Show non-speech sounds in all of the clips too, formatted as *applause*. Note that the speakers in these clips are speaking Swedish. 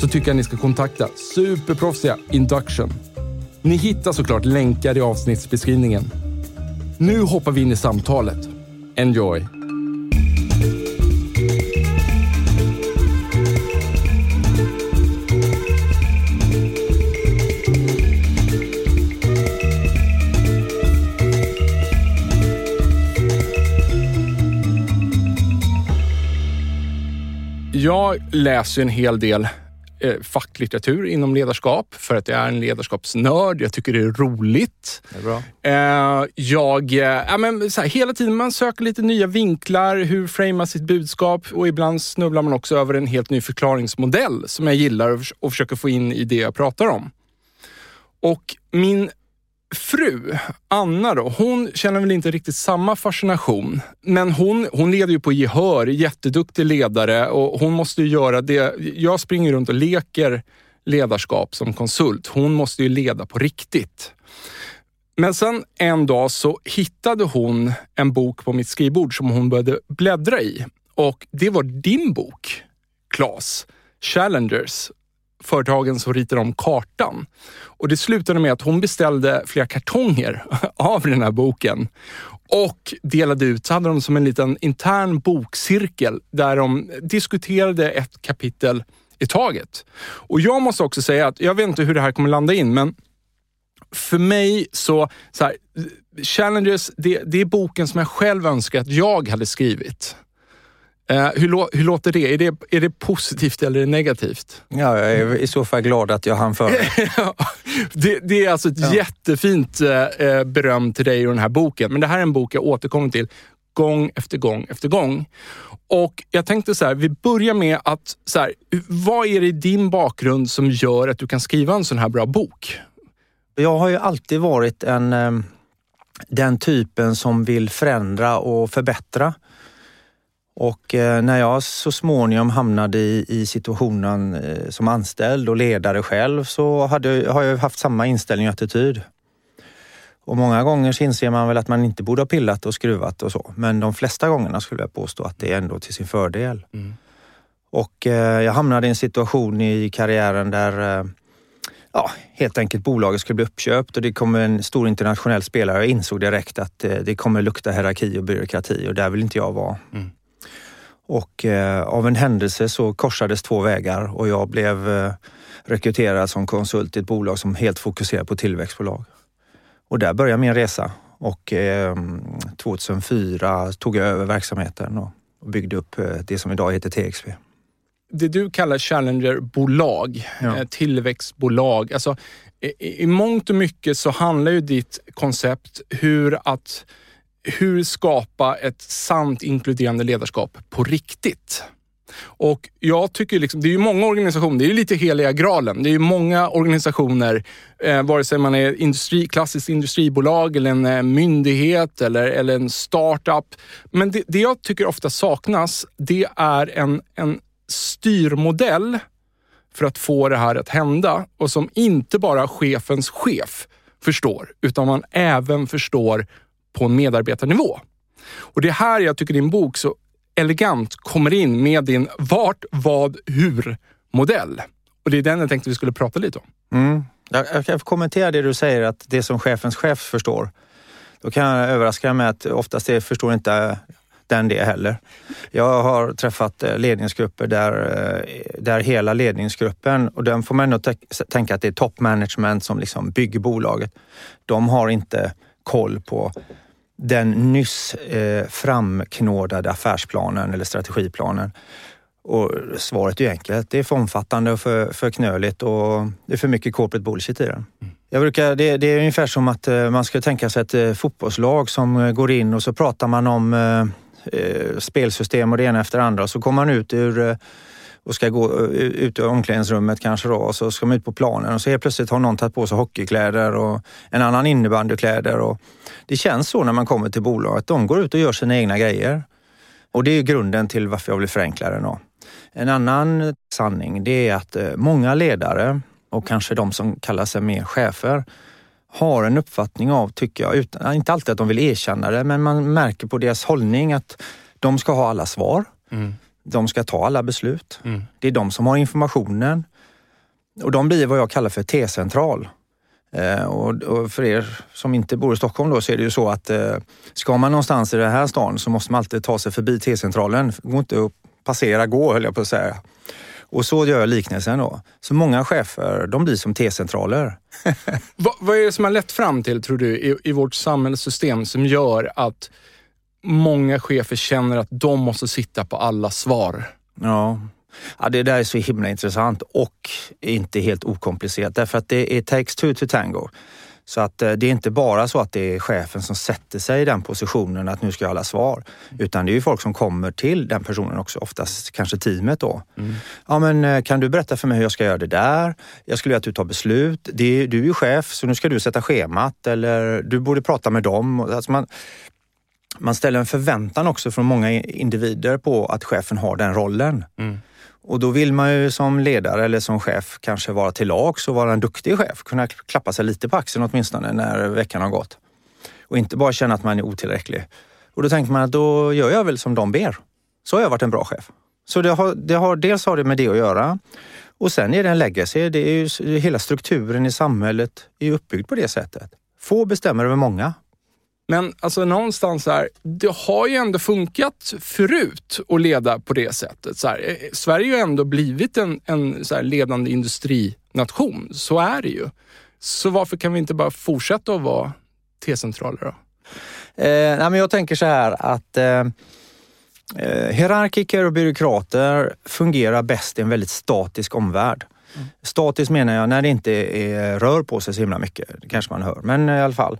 så tycker jag ni ska kontakta superproffsiga Induction. Ni hittar såklart länkar i avsnittsbeskrivningen. Nu hoppar vi in i samtalet. Enjoy! Jag läser en hel del eh, facklitteratur inom ledarskap för att jag är en ledarskapsnörd. Jag tycker det är roligt. Det är bra. Eh, jag, eh, men så här, hela tiden man söker lite nya vinklar, hur framar sitt budskap och ibland snubblar man också över en helt ny förklaringsmodell som jag gillar och, och försöker få in i det jag pratar om. Och min fru, Anna då, hon känner väl inte riktigt samma fascination. Men hon, hon leder ju på gehör, jätteduktig ledare och hon måste ju göra det. Jag springer runt och leker ledarskap som konsult. Hon måste ju leda på riktigt. Men sen en dag så hittade hon en bok på mitt skrivbord som hon började bläddra i. Och det var din bok, Klas. Challengers företagen som ritar om kartan. Och det slutade med att hon beställde flera kartonger *laughs* av den här boken och delade ut, så hade de som en liten intern bokcirkel där de diskuterade ett kapitel i taget. Och jag måste också säga att jag vet inte hur det här kommer landa in, men för mig så, så här, Challenges, det, det är boken som jag själv önskar att jag hade skrivit. Eh, hur, hur, låter det? Är, det? är det positivt eller negativt? Ja, jag är i så fall glad att jag hann före. *laughs* det, det, är alltså ett ja. jättefint eh, beröm till dig och den här boken. Men det här är en bok jag återkommer till gång efter gång efter gång. Och jag tänkte så här, vi börjar med att, så här, vad är det i din bakgrund som gör att du kan skriva en sån här bra bok? Jag har ju alltid varit en, eh, den typen som vill förändra och förbättra. Och eh, när jag så småningom hamnade i, i situationen eh, som anställd och ledare själv så hade, har jag haft samma inställning och attityd. Och många gånger så inser man väl att man inte borde ha pillat och skruvat och så. Men de flesta gångerna skulle jag påstå att det är ändå till sin fördel. Mm. Och eh, jag hamnade i en situation i karriären där ja, helt enkelt bolaget skulle bli uppköpt och det kom en stor internationell spelare. Jag insåg direkt att det kommer lukta hierarki och byråkrati och där vill inte jag vara. Mm. Och eh, av en händelse så korsades två vägar och jag blev eh, rekryterad som konsult i ett bolag som helt fokuserar på tillväxtbolag. Och där började min resa och eh, 2004 tog jag över verksamheten och, och byggde upp eh, det som idag heter TXP. Det du kallar Challenger-bolag, ja. Eh, tillväxtbolag. Alltså, i, I mångt och mycket så handlar ju ditt koncept hur att hur skapa ett sant inkluderande ledarskap på riktigt? Och jag tycker liksom, det är ju många organisationer, det är lite heliga graalen. Det är ju många organisationer, eh, vare sig man är industri, klassiskt industribolag eller en eh, myndighet eller, eller en startup. Men det, det jag tycker ofta saknas, det är en, en styrmodell för att få det här att hända och som inte bara chefens chef förstår, utan man även förstår på en medarbetarnivå. Och det är här jag tycker din bok så elegant kommer in med din vart, vad, hur-modell. Och det är den jag tänkte vi skulle prata lite om. Mm. Jag kan kommentera det du säger, att det som chefens chef förstår. Då kan jag överraska med att oftast det förstår inte den det heller. Jag har träffat eh, ledningsgrupper där, eh, där hela ledningsgruppen, och den får man ändå tänka att det är top management som liksom bygger bolaget. De har inte koll på den nyss eh, framknådade affärsplanen eller strategiplanen. Och svaret är enkelt. Det är för omfattande och för, för knöligt och det är för mycket corporate bullshit i den. Mm. Jag brukar, det, det, är ungefär som att eh, man ska tänka sig ett eh, fotbollslag som går in och så pratar man om eh, spelsystem och det ena efter det andra så kommer man ut ur och ska gå eh, ut ur omklädningsrummet kanske då och så ska man ut på planen och så helt plötsligt har någon tagit på sig hockeykläder och en annan innebandykläder. Och det känns så när man kommer till bolaget. De går ut och gör sina egna grejer. Och det är grunden till varför jag vill förenkla det. Då. En annan sanning det är att eh, många ledare och kanske de som kallar sig mer chefer har en uppfattning av, tycker jag, utan, eh, inte alltid att de vill erkänna det, men man märker på deras hållning att de ska ha alla svar. Mm. De ska ta alla beslut. Mm. Det är de som har informationen. Och de blir vad jag kallar för T-central. Eh, och, och, för er som inte bor i Stockholm då så är det ju så att eh, ska man någonstans i den här stan så måste man alltid ta sig förbi T-centralen. Det går inte att passera gå höll jag på att säga. Och så gör jag liknelsen då. Så många chefer, de blir som T-centraler. *laughs* vad, vad, är det som har lett fram till, tror du, i, i vårt samhällssystem som gör att många chefer känner att de måste sitta på alla svar? Ja, Ja, det där är så himla intressant och inte helt okomplicerat därför att det är takes two to tango. Så att eh, det är inte bara så att det är chefen som sätter sig i den positionen att nu ska jag alla svar. Utan det är ju folk som kommer till den personen också, oftast kanske teamet då. Mm. Ja men eh, kan du berätta för mig hur jag ska göra det där? Jag skulle vilja att du tar beslut. Det, du är ju chef så nu ska du sätta schemat eller du borde prata med dem. Alltså man, man ställer en förväntan också från många individer på att chefen har den rollen. Mm. Och då vill man ju som ledare eller som chef kanske vara till lags och vara en duktig chef. Kunna klappa sig lite på axeln åtminstone när veckan har gått. Och inte bara känna att man är otillräcklig. Och då tänker man att då gör jag väl som de ber. Så har jag varit en bra chef. Så det har, det har, dels har det med det att göra. Och sen är det en legacy. Det är ju, hela strukturen i samhället är uppbyggd på det sättet. Få bestämmer över många. Men alltså någonstans här, det har ju ändå funkat förut att leda på det sättet. Så här, eh, Sverige har ju ändå blivit en, en så ledande industrination. Så är det ju. Så varför kan vi inte bara fortsätta att vara T-centraler då? Eh, nej, men jag tänker så här att eh, eh, hierarkiker och byråkrater fungerar bäst i en väldigt statisk omvärld. Mm. Statiskt menar jag när det inte är, rör på sig så himla mycket. Det kanske man hör, men i alla fall.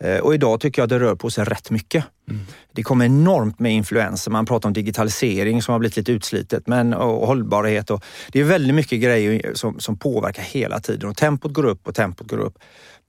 Eh, och idag tycker jag att det rör på sig rätt mycket. Mm. Det kommer enormt med influenser. Man pratar om digitalisering som har blivit lite utslitet men, och hållbarhet. Och det är väldigt mycket grejer som, som påverkar hela tiden och tempot går upp och tempot går upp.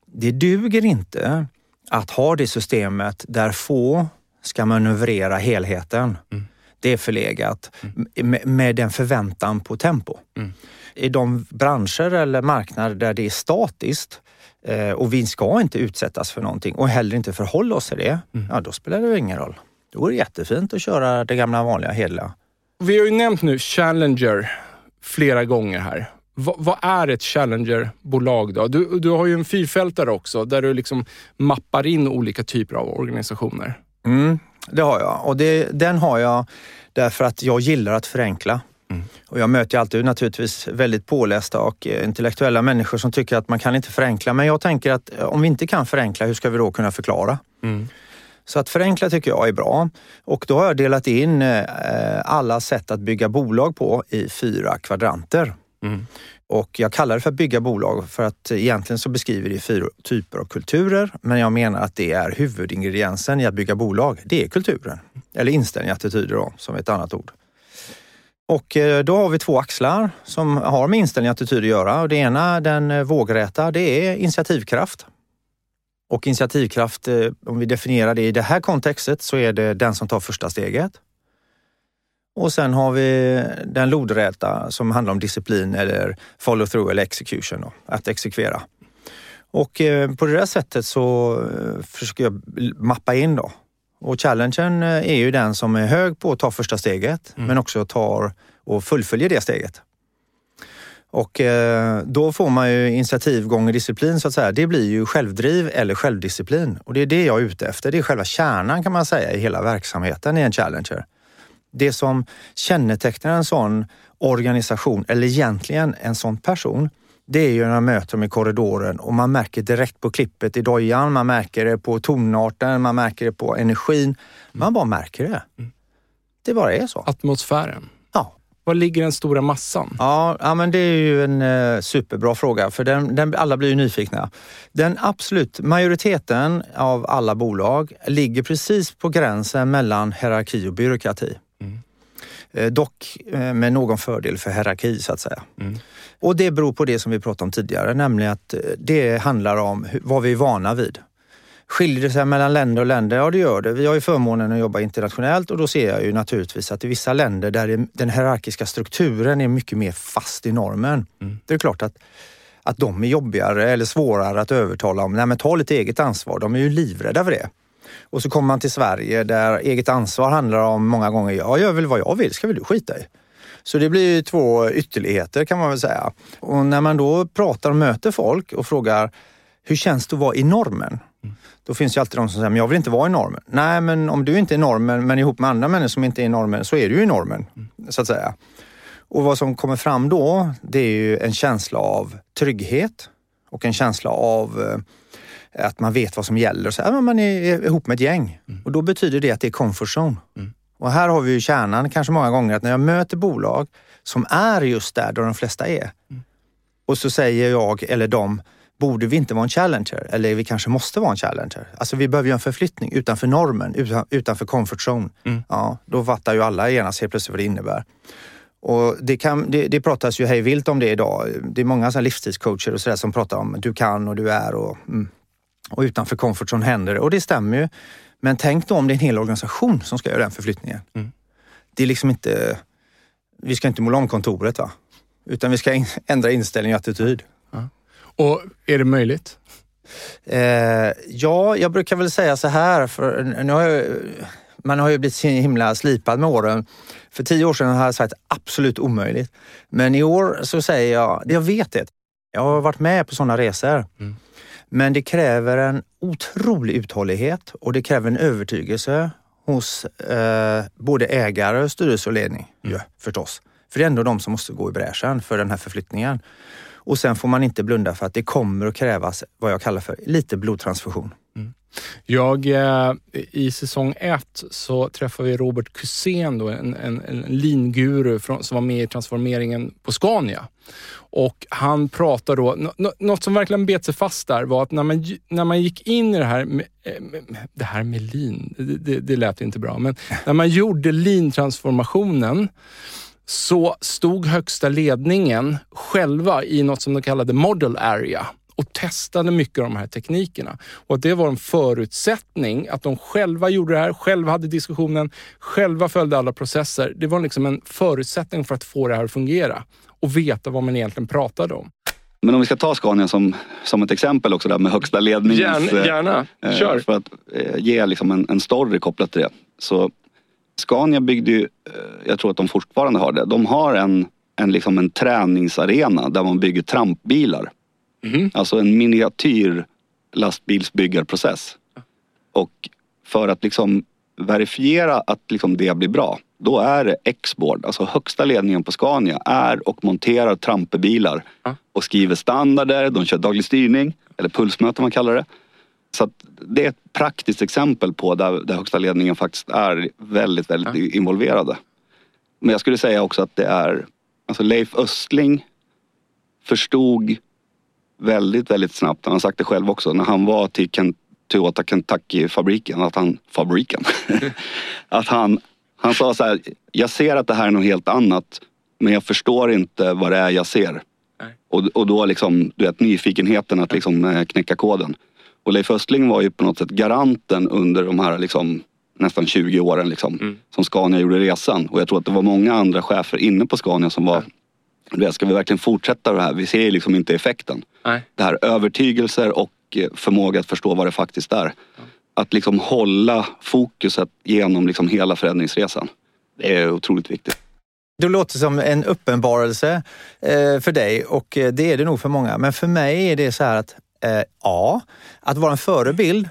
Det duger inte att ha det systemet där få ska manövrera helheten. Mm. Det är förlegat mm. med, med den förväntan på tempo. Mm i de branscher eller marknader där det är statiskt eh, och vi ska inte utsättas för någonting och heller inte förhålla oss till det, mm. ja då spelar det ingen roll. Då är det jättefint att köra det gamla vanliga hederliga. Vi har ju nämnt nu Challenger flera gånger här. V vad är ett Challenger-bolag då? Du, du har ju en fyrfältare också där du liksom mappar in olika typer av organisationer. Mm, det har jag och det, den har jag därför att jag gillar att förenkla. Mm. Och jag möter alltid naturligtvis väldigt pålästa och eh, intellektuella människor som tycker att man kan inte förenkla. Men jag tänker att eh, om vi inte kan förenkla, hur ska vi då kunna förklara? Mm. Så att förenkla tycker jag är bra. Och då har jag delat in eh, alla sätt att bygga bolag på i fyra kvadranter. Mm. Och jag kallar det för att bygga bolag för att egentligen så beskriver det fyra typer av kulturer. Men jag menar att det är huvudingrediensen i att bygga bolag. Det är kulturen. Eller inställning, attityder då, som är ett annat ord. Och eh, då har vi två axlar som har med inställning och attityd att göra. Och det ena, den eh, vågräta, det är initiativkraft. Och initiativkraft, eh, om vi definierar det i det här kontextet, så är det den som tar första steget. Och sen har vi den lodräta som handlar om disciplin eller follow through eller execution, då, att exekvera. Och på det där sättet så försöker jag mappa in då och challengen eh, är ju den som är hög på att ta första steget, mm. men också tar och fullföljer det steget. Och eh, då får man ju initiativ gånger disciplin så att säga. Det blir ju självdriv eller självdisciplin. Och det är det jag är ute efter. Det är själva kärnan kan man säga i hela verksamheten i en Challenger. Det som kännetecknar en sån organisation, eller egentligen en sån person, det är ju när man möter dem i korridoren och man märker direkt på klippet i dojan, man märker det på tonarten, man märker det på energin. Man bara märker det. Mm. Det bara är så. Atmosfären. Ja. Var ligger den stora massan? Ja, ja men det är ju en eh, superbra fråga för den, den, alla blir ju nyfikna. Den absolut majoriteten av alla bolag ligger precis på gränsen mellan hierarki och byråkrati. Eh, dock eh, med någon fördel för hierarki så att säga. Mm. Och det beror på det som vi pratade om tidigare, nämligen att eh, det handlar om vad vi är vana vid. Skiljer det sig mellan länder och länder? Ja, det gör det. Vi har ju förmånen att jobba internationellt och då ser jag ju naturligtvis att i vissa länder där den hierarkiska strukturen är mycket mer fast i normen. Mm. Det är klart att, att de är jobbigare eller svårare att övertala om. Nej, men ta lite eget ansvar. De är ju livrädda för det. Och så kommer man till Sverige där eget ansvar handlar om många gånger, jag gör väl vad jag vill, ska väl du skita i? Så det blir ju två ytterligheter kan man väl säga. Och när man då pratar och möter folk och frågar, hur känns det att vara i normen? Mm. Då finns ju alltid de som säger, men jag vill inte vara i normen. Nej, men om du inte är i normen, men ihop med andra människor som inte är i normen, så är du i normen, mm. så att säga. Och vad som kommer fram då, det är ju en känsla av trygghet och en känsla av eh, att man vet vad som gäller. Så, ja, man är ihop med ett gäng mm. och då betyder det att det är comfort zone. Mm. Och här har vi ju kärnan kanske många gånger att när jag möter bolag som är just där, där de flesta är. Mm. Och så säger jag eller de, borde vi inte vara en challenger? Eller vi kanske måste vara en challenger? Alltså vi behöver ju en förflyttning utanför normen, utan, utanför comfort zone. Mm. Ja, då fattar ju alla genast helt plötsligt vad det innebär. Och det, kan, det, det pratas ju hej vilt om det idag. Det är många så livstidscoacher och sådär som pratar om du kan och du är och, mm. Och utanför comfort zone händer det. Och det stämmer ju. Men tänk då om det är en hel organisation som ska göra den förflyttningen. Mm. Det är liksom inte... Vi ska inte måla om kontoret va? Utan vi ska ändra inställning och attityd. Ja. Och är det möjligt? Eh, ja, jag brukar väl säga så här, för nu har jag, man har ju blivit så himla slipad med åren. För tio år sedan hade jag sagt absolut omöjligt. Men i år så säger jag, jag vet det. Jag har varit med på sådana resor. Mm. Men det kräver en otrolig uthållighet och det kräver en övertygelse hos eh, både ägare, styrelse och ledning. Mm. Ja, förstås. För det är ändå de som måste gå i bräschen för den här förflyttningen. Och sen får man inte blunda för att det kommer att krävas vad jag kallar för lite blodtransfusion. Jag, eh, I säsong ett så träffade vi Robert Kusén, då, en, en, en linguru från, som var med i transformeringen på Scania. Och han pratade då, något som verkligen bet sig fast där var att när man, när man gick in i det här med, eh, det här med lin, det, det, det lät inte bra, men när man gjorde lintransformationen så stod högsta ledningen själva i något som de kallade model area och testade mycket av de här teknikerna. Och att det var en förutsättning att de själva gjorde det här, själva hade diskussionen, själva följde alla processer. Det var liksom en förutsättning för att få det här att fungera och veta vad man egentligen pratade om. Men om vi ska ta Scania som, som ett exempel också där med högsta ledningens... Gärna, gärna. Eh, kör. För att eh, ge liksom en, en story kopplat till det. Så Scania byggde ju, eh, jag tror att de fortfarande har det, de har en, en, liksom en träningsarena där man bygger trampbilar. Mm. Alltså en miniatyr lastbilsbyggarprocess. Och för att liksom verifiera att liksom det blir bra, då är det X-board, alltså högsta ledningen på Scania är och monterar trampebilar mm. och skriver standarder, de kör daglig styrning, eller pulsmöte man kallar det. Så det är ett praktiskt exempel på där, där högsta ledningen faktiskt är väldigt, väldigt mm. involverade. Men jag skulle säga också att det är, alltså Leif Östling förstod väldigt, väldigt snabbt, han har sagt det själv också, när han var till Ken, Toyota Kentucky-fabriken, att han, fabriken, *laughs* att han, han sa så här, jag ser att det här är något helt annat, men jag förstår inte vad det är jag ser. Och, och då liksom, du vet nyfikenheten att liksom eh, knäcka koden. Och Leif Östling var ju på något sätt garanten under de här liksom, nästan 20 åren liksom, mm. som Scania gjorde resan. Och jag tror att det var många andra chefer inne på Scania som var det, ska vi verkligen fortsätta det här? Vi ser ju liksom inte effekten. Nej. Det här övertygelser och eh, förmåga att förstå vad det faktiskt är. Ja. Att liksom hålla fokuset genom liksom hela förändringsresan. Det är otroligt viktigt. Det låter som en uppenbarelse eh, för dig och eh, det är det nog för många. Men för mig är det så här att ja, att vara en förebild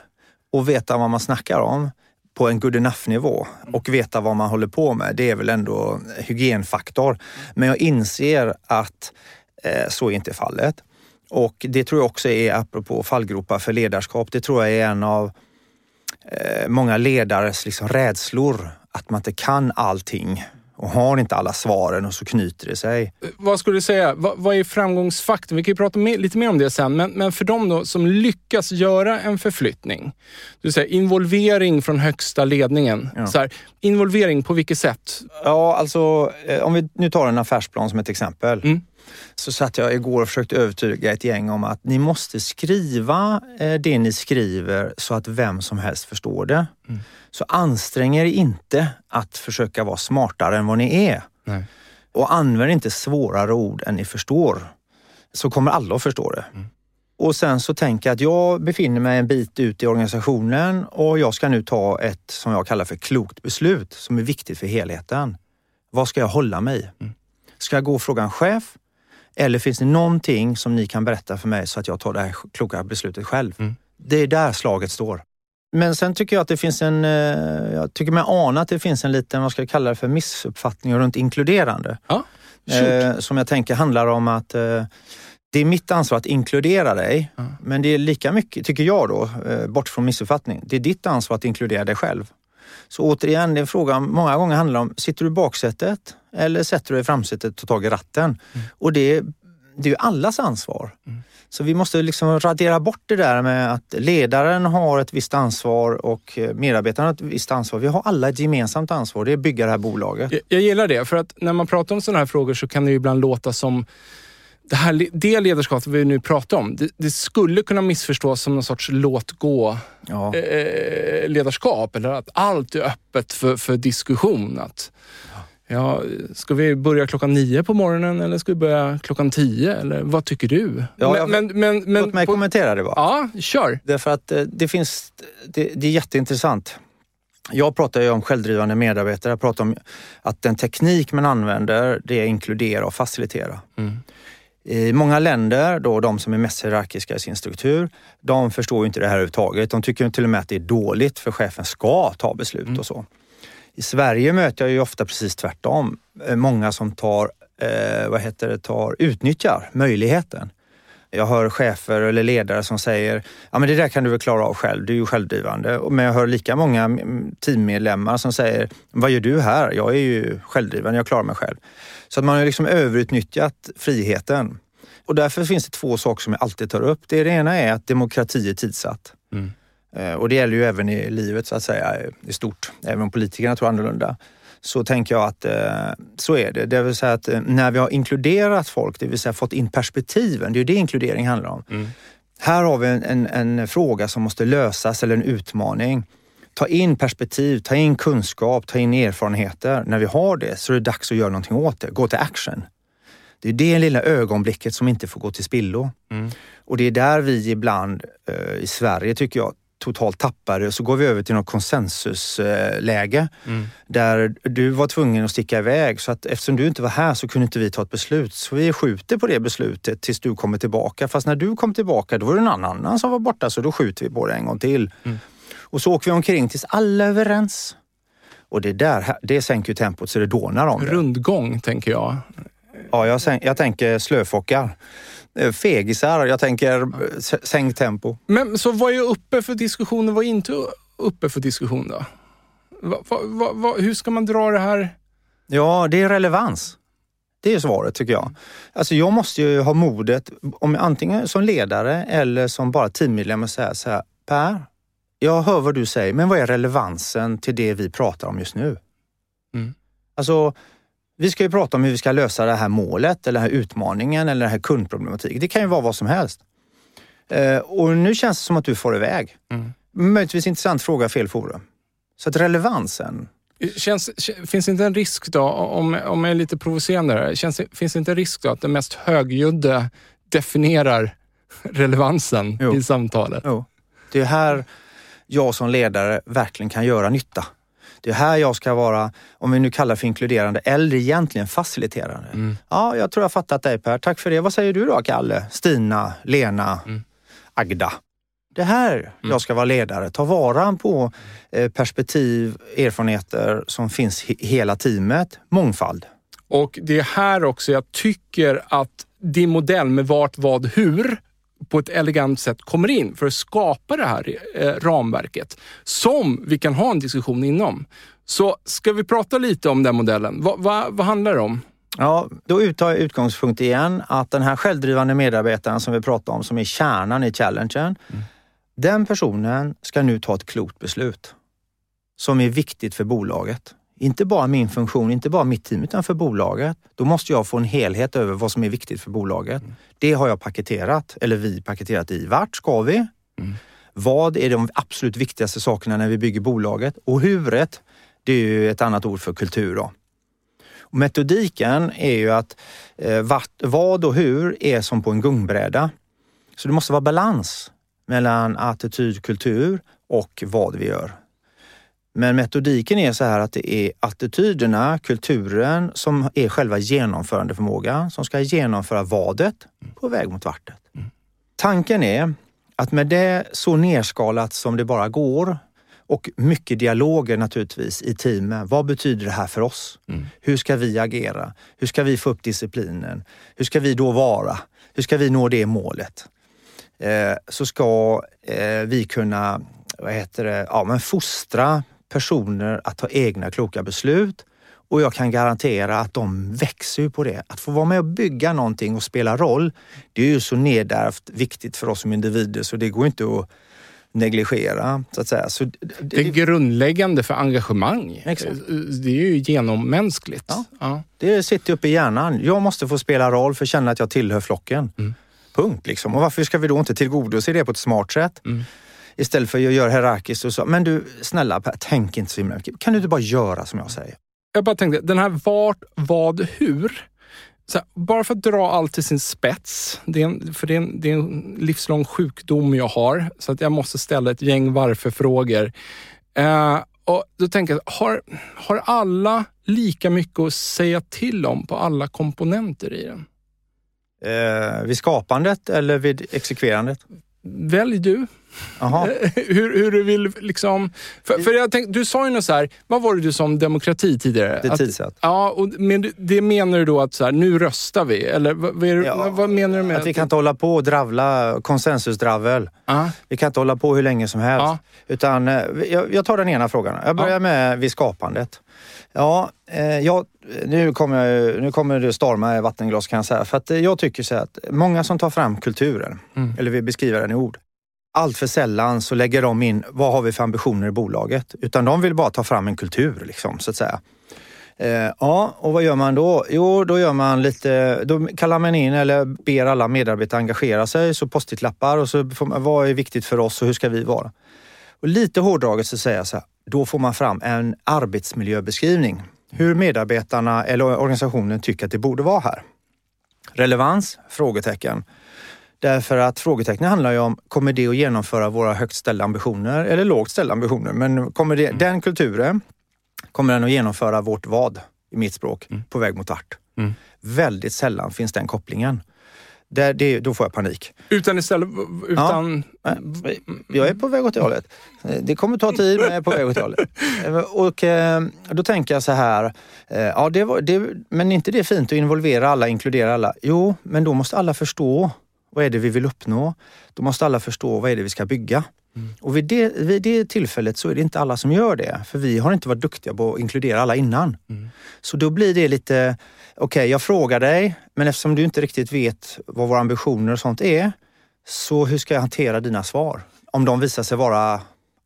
och veta vad man snackar om på en good enough-nivå och veta vad man håller på med, det är väl ändå hygienfaktor. Men jag inser att så är inte fallet. Och det tror jag också är, apropå fallgropar för ledarskap, det tror jag är en av eh, många ledares liksom rädslor. Att man inte kan allting och har inte alla svaren och så knyter det sig. Vad skulle du säga, vad, vad är framgångsfaktorn? Vi kan ju prata mer, lite mer om det sen, men, men för de då som lyckas göra en förflyttning. Du säger involvering från högsta ledningen. Ja. Så här, involvering på vilket sätt? Ja, alltså eh, om vi nu tar en affärsplan som ett exempel. Mm. Så satt jag igår och försökte övertyga ett gäng om att ni måste skriva eh, det ni skriver så att vem som helst förstår det. Mm. Så ansträng er inte att försöka vara smartare än vad ni är. Nej. Och använd inte svårare ord än ni förstår. Så kommer alla att förstå det. Mm. Och sen så tänker jag att jag befinner mig en bit ut i organisationen och jag ska nu ta ett, som jag kallar för klokt beslut, som är viktigt för helheten. Vad ska jag hålla mig i? Mm. Ska jag gå och fråga en chef? Eller finns det någonting som ni kan berätta för mig så att jag tar det här kloka beslutet själv? Mm. Det är där slaget står. Men sen tycker jag att det finns en, eh, jag tycker mig ana att det finns en liten, vad ska jag kalla det för, missuppfattning runt inkluderande. Ja. Eh, som jag tänker handlar om att eh, det är mitt ansvar att inkludera dig. Ja. Men det är lika mycket, tycker jag då, eh, bort från missuppfattning, det är ditt ansvar att inkludera dig själv. Så återigen, det är en fråga många gånger handlar om, sitter du i baksätet eller sätter du dig i framsätet och tar tag i ratten? Och det, det är ju allas ansvar. Mm. Så vi måste liksom radera bort det där med att ledaren har ett visst ansvar och eh, medarbetarna har ett visst ansvar. Vi har alla ett gemensamt ansvar, det är att bygga det här bolaget. Jag, jag gillar det, för att när man pratar om sådana här frågor så kan det ju ibland låta som det, här, det ledarskapet vi nu pratar om, det, det skulle kunna missförstås som någon sorts låt gå Ja. eh, eller att allt är öppet för, för diskussion. Att, ja, ska vi börja klockan nio på morgonen eller ska vi börja klockan tio? Eller vad tycker du? Ja, jag- men, men, men, men Låt mig på- kommentera det bara. Ja, kör. Därför att eh, det finns, det, det är jätteintressant. Jag pratar ju om självdrivande medarbetare. Jag pratar om att den teknik man använder, det är inkludera och facilitera. Mm. I många länder, då de som är mest hierarkiska i sin struktur, de förstår ju inte det här överhuvudtaget. De tycker till och med att det är dåligt för chefen ska ta beslut och så. I Sverige möter jag ju ofta precis tvärtom. Eh, Många som tar, eh, vad heter det, tar, utnyttjar möjligheten. Jag hör chefer eller ledare som säger, ja men det där kan du väl klara av själv, du är ju självdrivande. Men jag hör lika många mm, teammedlemmar som säger, vad gör du här? Jag är ju självdrivande, jag klarar mig själv. Så att man har liksom överutnyttjat friheten. Och därför finns det två saker som jag alltid tar upp. Det, det ena är att demokrati är tidsatt. Mm. Eh, Och det gäller ju även i livet så att säga i stort. Även om politikerna tror annorlunda. Så tänker jag att eh, så är det. Det vill säga att eh, när vi har inkluderat folk, det vill säga fått in perspektiven, det är ju det inkludering handlar om. Mm. Här har vi en, en, en fråga som måste lösas eller en utmaning. Ta in perspektiv, ta in kunskap, ta in erfarenheter. När vi har det så är det dags att göra någonting åt det. Gå till action. Det är det lilla ögonblicket som inte får gå till spillo. Mm. Och det är där vi ibland eh, i Sverige, tycker jag, totalt tappar det. Och så går vi över till något konsensusläge Mm. där du var tvungen att sticka iväg. Så att eftersom du inte var här så kunde inte vi ta ett beslut. Så vi skjuter på det beslutet tills du kommer tillbaka. Fast när du kom tillbaka då var det någon annan som var borta så då skjuter vi på det en gång till. Mm. Och så åker vi omkring tills alla är överens. Och det där, det sänker ju tempot så det dånar om det. Rundgång, tänker jag. Ja, jag, jag tänker slöfockar. Eh, Fegisar, jag tänker eh, s- sänk tempo. Men så vad är uppe för diskussion och vad är inte uppe för diskussion då? Va, va, va, hur ska man dra det här? Ja, det är relevans. Det är svaret tycker jag. Alltså jag måste ju ha modet, om jag, antingen som ledare eller som bara teammedlem och säga så här, Per, jag hör vad du säger, men vad är relevansen till det vi pratar om just nu? Mm. Alltså, vi ska ju prata om hur vi ska lösa det här målet eller den här utmaningen eller den här kundproblematiken. Det kan ju vara vad som helst. Eh, och nu känns det som att du får iväg. Mm. Möjligtvis intressant fråga, fel forum. Så att relevansen, Känns, finns det inte en risk då, om, om jag är lite provocerande här, känns, finns det inte en risk då att den mest högljudde definierar relevansen Jo. i samtalet? Jo. Det är här jag som ledare verkligen kan göra nytta. Det är här jag ska vara, om vi nu kallar för inkluderande, eller egentligen faciliterande. Mm. Ja, jag tror jag fattat dig Per. Tack för det. Vad säger du då Kalle, Stina, Lena, Mm. Agda? Det här jag ska vara ledare. Ta vara på eh, perspektiv, erfarenheter som finns i hela teamet. Mångfald. Och det är här också jag tycker att din modell med vart, vad, hur på ett elegant sätt kommer in för att skapa det här eh, ramverket som vi kan ha en diskussion inom. Så ska vi prata lite om den modellen? Va, va, vad handlar det om? Ja, då tar jag utgångspunkt igen att den här självdrivande medarbetaren som vi pratar om, som är kärnan i challengen. Den personen ska nu ta ett klokt beslut som är viktigt för bolaget. Inte bara min funktion, inte bara mitt team, utan för bolaget. Då måste jag få en helhet över vad som är viktigt för bolaget. Det har jag paketerat, eller vi paketerat i. Vart ska vi? Vad är de absolut viktigaste sakerna när vi bygger bolaget? Och huret, det är ju ett annat ord för kultur. Då. Och metodiken är ju att eh, vart, vad och hur är som på en gungbräda. Så det måste vara balans mellan attityd, kultur och vad vi gör. Men metodiken är så här att det är attityderna, kulturen som är själva genomförandeförmågan som ska genomföra vadet på väg mot vartet. Tanken är att med det så nerskalat som det bara går och mycket dialoger naturligtvis i teamen. Vad betyder det här för oss? Hur ska vi agera? Hur ska vi få upp disciplinen? Hur ska vi då vara? Hur ska vi nå det målet? Eh, så ska eh, vi kunna vad heter det, ja, men fostra personer att ta egna kloka beslut och jag kan garantera att de växer på det. Att få vara med och bygga någonting och spela roll, det är ju så nedärvt viktigt för oss som individer så det går inte att negligera. Så att säga. Så det, Det är grundläggande för engagemang. Exakt. Det är ju genommänskligt. Ja. Ja. det sitter uppe i hjärnan. Jag måste få spela roll för att känna att jag tillhör flocken. Mm. Punkt. Liksom. Och varför ska vi då inte tillgodose det på ett smart sätt? Mm. Istället för att göra hierarkiskt och så. Men du, snälla Per, tänk inte så himla mycket. Kan du inte bara göra som jag säger? Jag bara tänkte, den här vart, vad, hur. Här, bara för att dra allt till sin spets, det är en, för det är, en, det är en livslång sjukdom jag har, så att jag måste ställa ett gäng varför-frågor. Eh, och då tänker jag, har, har alla lika mycket att säga till om på alla komponenter i den? Eh, vid skapandet eller vid exekverandet? Välj du. *laughs* Hur, hur du vill liksom... För, för jag tänkte, du sa ju något så här, vad var det du sa om demokrati tidigare? Det tidsatt. Ja, och men det menar du då att så här, nu röstar vi? Eller vad, är, Ja, vad, menar du med Att vi kan inte hålla på och dravla konsensusdravel. Ja, Vi kan inte hålla på hur länge som helst. Ja. Utan, eh, jag, jag tar den ena frågan. Jag börjar Ja. med vid skapandet. Ja, eh, jag, nu, kommer jag, nu kommer det storma i vattenglas kan jag säga. För att eh, jag tycker så att många som tar fram kulturen, Mm. eller vill beskriva den i ord. Allt för sällan så lägger de in, vad har vi för ambitioner i bolaget? Utan de vill bara ta fram en kultur, liksom, så att säga. Eh, ja, och vad gör man då? Jo, då gör man lite, då kallar man in eller ber alla medarbetare engagera sig, så post-it-lappar och så man, vad är viktigt för oss och hur ska vi vara? Och lite hårdraget så säger jag så här, då får man fram en arbetsmiljöbeskrivning. Hur medarbetarna eller organisationen tycker att det borde vara här. Relevans? Frågetecken. Därför att frågetecknen handlar ju om, kommer det att genomföra våra högt ställda ambitioner eller lågt ställda ambitioner? Men kommer det, den kulturen, kommer den att genomföra vårt vad, i mitt språk, på väg mot vart? Mm. Väldigt sällan finns den kopplingen. Där, det, då får jag panik. utan istället... Utan, Nej, Jag är på väg åt det hållet. Det kommer ta tid, men jag är på väg åt det hållet. *laughs* Och eh, då tänker jag så här, eh, ja, det var, det, men är inte det fint att involvera alla, inkludera alla? Jo, men då måste alla förstå vad är det vi vill uppnå. Då måste alla förstå vad är det vi ska bygga. Och vid det, vid det tillfället så är det inte alla som gör det, för vi har inte varit duktiga på att inkludera alla innan. Så då blir det lite, okej, jag frågar dig, men eftersom du inte riktigt vet vad våra ambitioner och sånt är, så hur ska jag hantera dina svar? Om de visar sig vara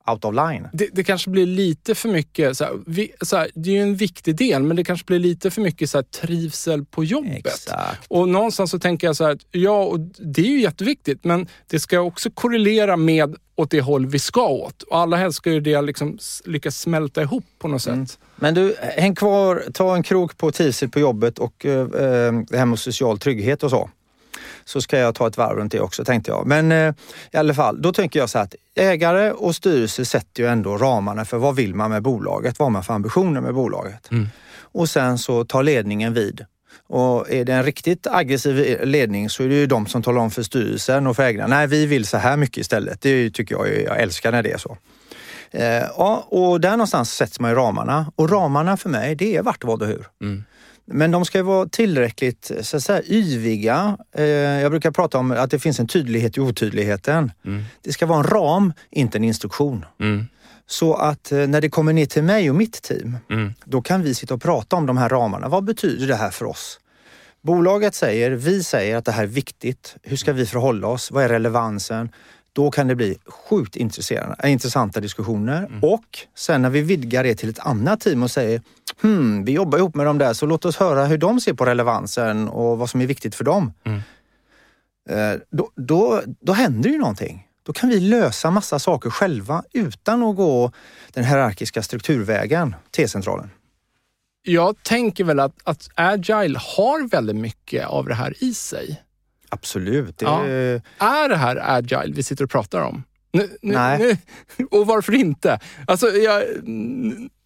out of line. det, det kanske blir lite för mycket... Så här, vi, så här, det är ju en viktig del, men det kanske blir lite för mycket så här, trivsel på jobbet. Exakt. Och någonstans så tänker jag så här, att, ja, och det är ju jätteviktigt, men det ska också korrelera med åt det håll vi ska åt. Och alla helst ska ju det liksom lyckas smälta ihop på något sätt. Men du, häng kvar, ta en krok på trivsel på jobbet och eh, eh, det här med social trygghet och så. så ska jag ta ett varv runt det också tänkte jag. Men eh, i alla fall, då tänker jag så här att ägare och styrelse sätter ju ändå ramarna för vad vill man med bolaget? Vad har man för ambitioner med bolaget? Mm. Och sen så tar ledningen vid. Och är det en riktigt aggressiv ledning så är det ju de som talar om för styrelsen och för ägarna, nej vi vill så här mycket istället. Det tycker jag, jag älskar när det är så. Eh, ja, och där någonstans sätts man i ramarna. Och ramarna för mig, det är vart, vad och hur. Mm. Men de ska ju vara tillräckligt så att säga, yviga. Eh, jag brukar prata om att det finns en tydlighet i otydligheten. Mm. Det ska vara en ram, inte en instruktion. Mm. Så att eh, när det kommer ner till mig och mitt team, Mm. då kan vi sitta och prata om de här ramarna. Vad betyder det här för oss? Bolaget säger, vi säger att det här är viktigt. Hur ska vi förhålla oss? Vad är relevansen? Då kan det bli sjukt intresserande- äh, intressanta diskussioner. Och sen när vi vidgar det till ett annat team och säger, hmm, vi jobbar ihop med dem där, så låt oss höra hur de ser på relevansen och vad som är viktigt för dem. Mm. Eh, Då, då, då händer ju någonting. Då kan vi lösa massa saker själva utan att gå den hierarkiska strukturvägen, T-centralen. Jag tänker väl att, att agile har väldigt mycket av det här i sig. Absolut. Det, Ja. Är det här agile vi sitter och pratar om? Nu, nu, Nej. Nu, *laughs* och varför inte? Alltså, jag,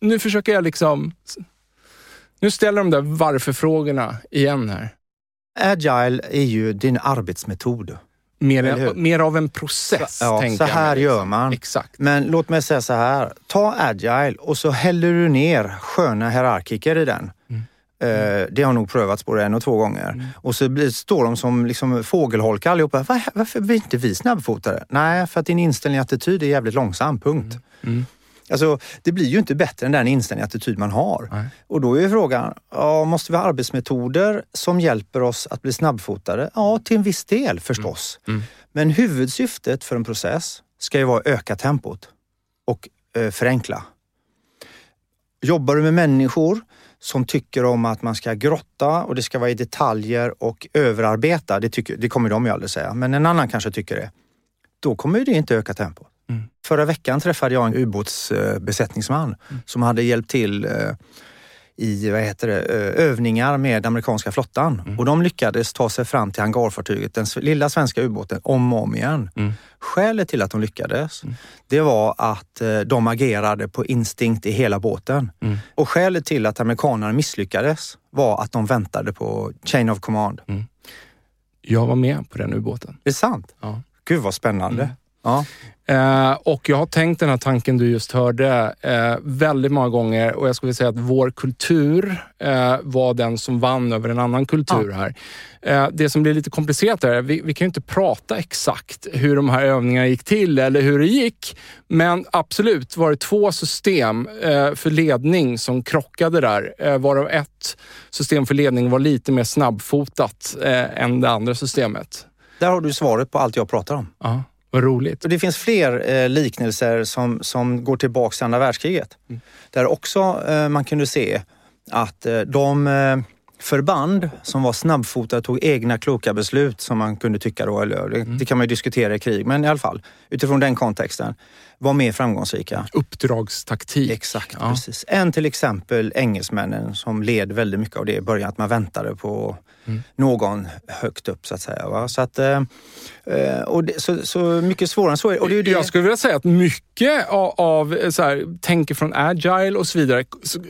nu försöker jag liksom... Nu ställer de där varför-frågorna igen här. Agile är ju din arbetsmetod. Mer, mer av en process, Ja, tänker så jag här gör liksom. man. Exakt. Men låt mig säga så här. Ta agile och så häller du ner sköna hierarkiker i den. Mm. Eh, det har nog prövats både en och två gånger. Och så blir, står de som liksom fågelholkar allihopa. Va, varför blir inte vi snabbfotade? Nej, för att din inställning och attityd är jävligt långsam. Punkt. Mm. Alltså, det blir ju inte bättre än den inställning och attityd man har. Nej. Och då är ju frågan, ja, måste vi ha arbetsmetoder som hjälper oss att bli snabbfotade? Ja, till en viss del förstås. Mm. Men huvudsyftet för en process ska ju vara att öka tempot och eh, förenkla. Jobbar du med människor som tycker om att man ska grotta och det ska vara i detaljer och överarbeta, det, tycker, det kommer de ju aldrig säga, men en annan kanske tycker det. Då kommer det inte öka tempot. Mm. Förra veckan träffade jag en ubåtsbesättningsman som hade hjälpt till eh, i vad heter det, övningar med amerikanska flottan. Mm. Och de lyckades ta sig fram till hangarfartyget, den lilla svenska ubåten, om och om igen. Mm. Skälet till att de lyckades, Mm. det var att eh, de agerade på instinkt i hela båten. Mm. Och skälet till att amerikanerna misslyckades var att de väntade på chain of command. Jag var med på den ubåten. Det är sant? Ja. Gud vad spännande. Ja. Eh, och jag har tänkt den här tanken du just hörde eh, väldigt många gånger och jag skulle säga att vår kultur eh, var den som vann över en annan kultur här. Eh, det som blir lite komplicerat är, vi, vi kan ju inte prata exakt hur de här övningarna gick till eller hur det gick. Men absolut var det två system för ledning som krockade där. Eh, varav ett system för ledning var lite mer snabbfotat än det andra systemet. Där har du svaret på allt jag pratar om. Ja, vad roligt. Och det finns fler eh, liknelser som, som går tillbaka till andra världskriget. Där också eh, man kunde se att eh, de eh, förband som var snabbfotade tog egna kloka beslut som man kunde tycka då, eller det, det kan man ju diskutera i krig, men i alla fall utifrån den kontexten var mer framgångsrika. Uppdragstaktik. Exakt, Ja. precis. Än till exempel engelsmännen som led väldigt mycket av det i början, att man väntade på Mm. någon högt upp så att säga. Va? Så, att, eh, eh, och det, så, så mycket svårare än så. Och det det. Jag skulle vilja säga att mycket av, av eh, så här, tänker från agile och så vidare,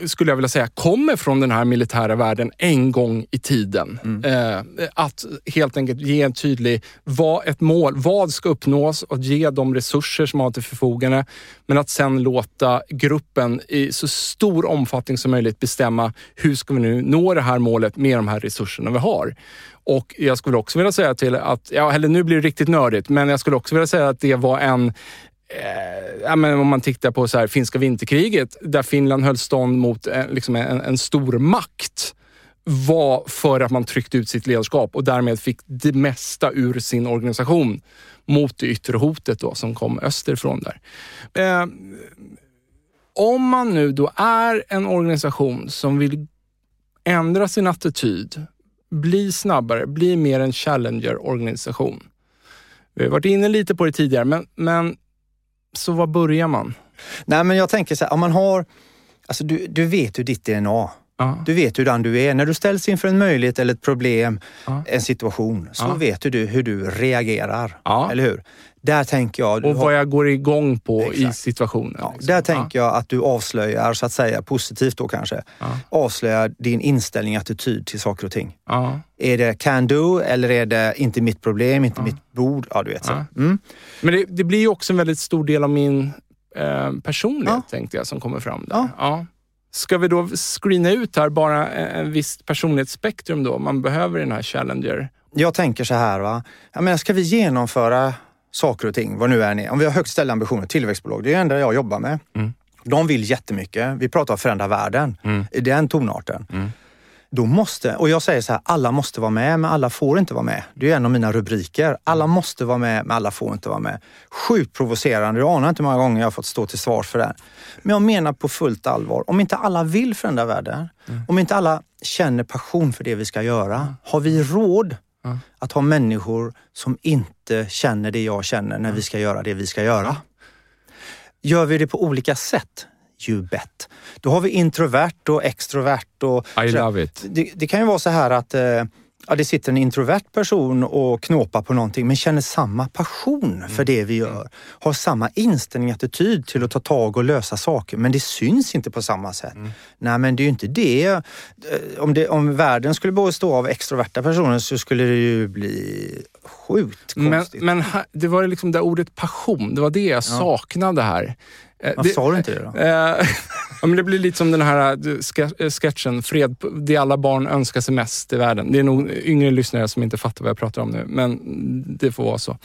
skulle jag vilja säga, kommer från den här militära världen en gång i tiden. Mm. Eh, att helt enkelt ge en tydlig, vad ett mål, vad ska uppnås och ge de resurser som man har till förfogande. Men att sen låta gruppen i så stor omfattning som möjligt bestämma hur ska vi nu nå det här målet med de här resurserna vi har. Och jag skulle också vilja säga till att, ja, eller nu blir det riktigt nördigt, men jag skulle också vilja säga att det var en eh, ja, men om man tittar på så här, finska vinterkriget, där Finland höll stånd mot en, liksom en, en stor makt var för att man tryckte ut sitt ledarskap och därmed fick det mesta ur sin organisation mot det yttre hotet då, som kom österifrån. där. Eh, om man nu då är en organisation som vill ändra sin attityd, bli snabbare, bli mer en challenger-organisation. Vi har varit inne lite på det tidigare, men, men så var börjar man? Nej men jag tänker så här, om man har, alltså du, du vet ju ditt DNA. Ja. Du vet hur den du är. När du ställs inför en möjlighet eller ett problem, Ja. en situation, så Ja. vet du hur du reagerar. Eller hur? Där tänker jag... Och vad jag går igång på i Exakt. situationen. Ja, liksom. där tänker jag att du avslöjar, så att säga, positivt då kanske, Ja. avslöjar din inställning, attityd till saker och ting. Ja. Är det can do eller är det inte mitt problem, inte mitt bord? Ja, du vet så. Mm. Men det, det blir ju också en väldigt stor del av min eh, personlighet, tänkte jag, som kommer fram där. Ja. Ska vi då screena ut här bara en, en visst personlighetsspektrum då? Man behöver den här Challenger. Jag tänker så här, va? Jag menar, ska vi genomföra saker och ting, vad nu är ni, om vi har högt ställda ambitioner, tillväxtbolag, det är det enda jag jobbar med. Mm. De vill jättemycket. Vi pratar om förändra världen Mm. i den tonarten. Mm. Då måste, och jag säger så här, alla måste vara med, men alla får inte vara med. Det är en av mina rubriker. Alla måste vara med, men alla får inte vara med. Sjukt provocerande. Du anar inte hur många gånger jag har fått stå till svars för det. Men jag menar på fullt allvar, om inte alla vill förändra världen, om inte alla känner passion för det vi ska göra, har vi råd Att ha människor som inte känner det jag känner när vi ska göra det vi ska göra? Gör vi det på olika sätt? You bet. Då har vi introvert och extrovert. Och I love it. det, det kan ju vara så här att eh, ja, det sitter en introvert person och knåpar på någonting men känner samma passion för det vi gör. Har samma inställning, attityd till att ta tag och lösa saker men det syns inte på samma sätt. Nej men det är ju inte det. Eh, Om, det. om världen skulle bestå av extroverta personer så skulle det ju bli sjukt Men, konstigt. men här, det var liksom det ordet passion, det var det jag saknade här. Eh, Varför det- sa du inte det då? Eh, *laughs* ja, men det blir lite som den här eh, sketchen, Fred, det alla barn önskar sig mest i världen. Det är nog yngre lyssnare som inte fattar vad jag pratar om nu, men det får vara så.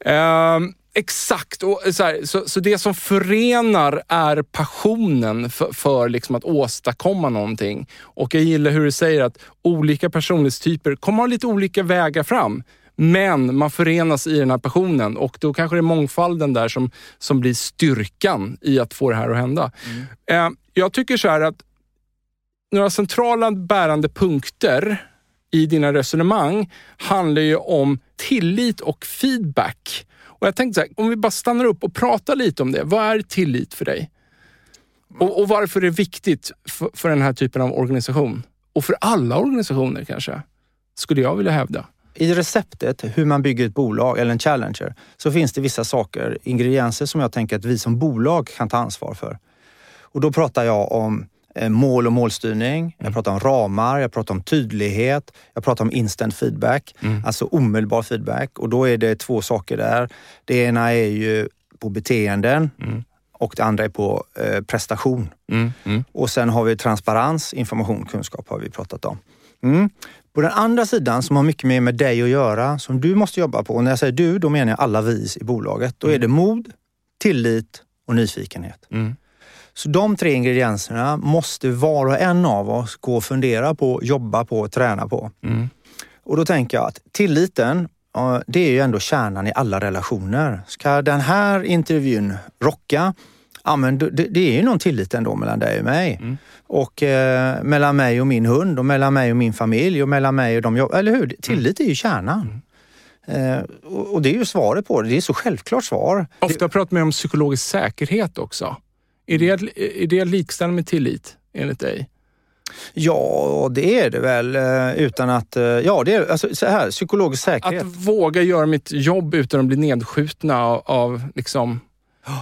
Eh, exakt, och så, här, så, så det som förenar är passionen för, för liksom att åstadkomma någonting. Och jag gillar hur du säger att olika personlighetstyper kommer ha lite olika vägar fram. Men man förenas i den här passionen och då kanske det är mångfalden där som, som blir styrkan i att få det här att hända. Eh, jag tycker så här att några centrala bärande punkter i dina resonemang handlar ju om tillit och feedback. Och jag tänkte så här, om vi bara stannar upp och pratar lite om det. Vad är tillit för dig? Och, och varför är det viktigt för, för den här typen av organisation? Och för alla organisationer kanske, skulle jag vilja hävda. I receptet hur man bygger ett bolag eller en challenger så finns det vissa saker, ingredienser som jag tänker att vi som bolag kan ta ansvar för. Och då pratar jag om eh, mål och målstyrning, jag pratar om ramar, jag pratar om tydlighet, jag pratar om instant feedback, alltså omedelbar feedback. Och då är det två saker där. Det ena är ju på beteenden och det andra är på eh, prestation. Och sen har vi transparens, information, kunskap har vi pratat om. Mm. På den andra sidan som har mycket mer med dig att göra, som du måste jobba på. Och när jag säger du, då menar jag alla vi i bolaget. Då är det mod, tillit och nyfikenhet. Så de tre ingredienserna måste var och en av oss gå och fundera på, jobba på, träna på. Och då tänker jag att tilliten, det är ju ändå kärnan i alla relationer. Ska den här intervjun rocka, ja men det, det är ju någon tillit ändå mellan dig och mig. Och eh, mellan mig och min hund och mellan mig och min familj och mellan mig och de jag, Eller hur? Tillit är ju kärnan. Eh, och, och det är ju svaret på det. Det är så självklart svar. Ofta pratar man om psykologisk säkerhet också. Är det, är det likställt med tillit, enligt dig? Ja, det är det väl. eh, Utan att... eh, Ja, det är alltså, så här, psykologisk säkerhet. Att våga göra mitt jobb utan att bli nedskjutna av, av liksom,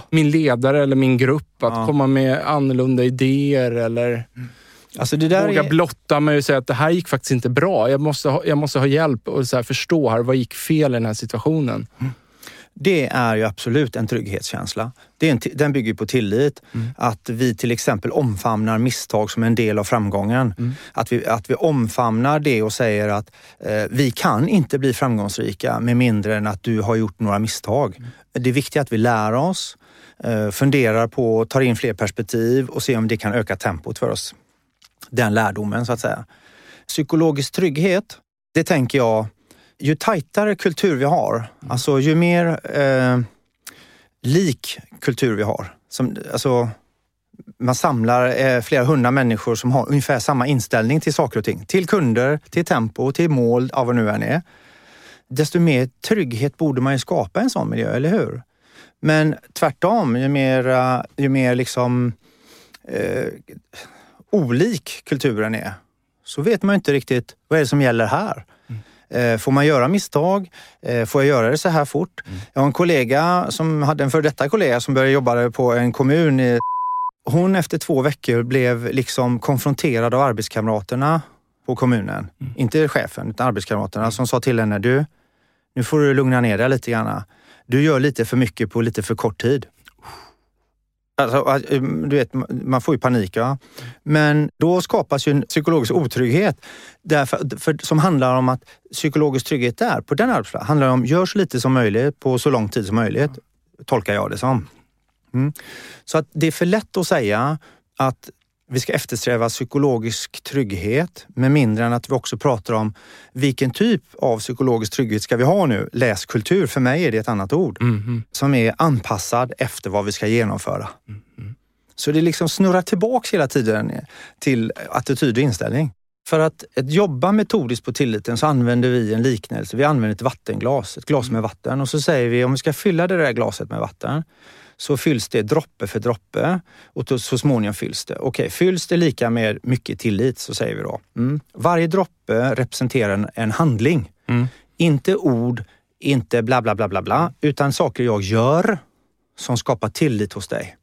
min ledare eller min grupp. Att Ja. komma med annorlunda idéer eller Alltså det där våga är, blotta mig och säga att det här gick faktiskt inte bra. Jag måste ha, jag måste ha hjälp och så förstå här, vad gick fel i den här situationen. Det är ju absolut en trygghetskänsla. Det är en, den bygger på tillit. Att vi till exempel omfamnar misstag som en del av framgången. Att, vi, att vi omfamnar det och säger att eh, vi kan inte bli framgångsrika med mindre än att du har gjort några misstag. Det är viktigt att vi lär oss, eh, funderar på, tar in fler perspektiv och ser om det kan öka tempot för oss. Den lärdomen så att säga. Psykologisk trygghet, det tänker jag, ju tajtare kultur vi har, alltså ju mer eh, lik kultur vi har. Som, alltså, man samlar eh, flera hundra människor som har ungefär samma inställning till saker och ting. Till kunder, till tempo, till mål, av vad nu än är. Desto mer trygghet borde man ju skapa i en sån miljö, eller hur? Men tvärtom, ju mer, eh, ju mer liksom eh, olik kulturen är så vet man inte riktigt vad är det som gäller här. Mm. Får man göra misstag? Eh, får jag göra det så här fort? Mm. Jag har en kollega som hade en före detta kollega som började jobba på en kommun. I, hon efter två veckor blev liksom konfronterad av arbetskamraterna på kommunen. Mm. Inte chefen, utan arbetskamraterna som sa till henne, du, nu får du lugna ner dig lite grann. Du gör lite för mycket på lite för kort tid. Alltså, ah, mm, du vet, man får ju panik. Ja. Men då skapas ju en psykologisk otrygghet därför, för, som handlar om att psykologisk trygghet där, på den arbetsplatsen, handlar om gör så lite som möjligt på så lång tid som möjligt. Tolkar jag det som. Mm. Så att det är för lätt att säga att vi ska eftersträva psykologisk trygghet med mindre än att vi också pratar om vilken typ av psykologisk trygghet ska vi ha nu? Läskultur, för mig är det ett annat ord, mm. som är anpassad efter vad vi ska genomföra. Mm. Så det liksom snurrar tillbaks hela tiden till attityd och inställning. För att, att jobba metodiskt på tilliten så använder vi en liknelse. Vi använder ett vattenglas, ett glas med vatten och så säger vi om vi ska fylla det där glaset med vatten så fylls det droppe för droppe och så småningom fylls det. Okej, okay, fylls det lika med mycket tillit så säger vi då. Mm. Varje droppe representerar en, en handling. Mm. Inte ord, inte bla bla bla bla bla, utan saker jag gör som skapar tillit hos dig.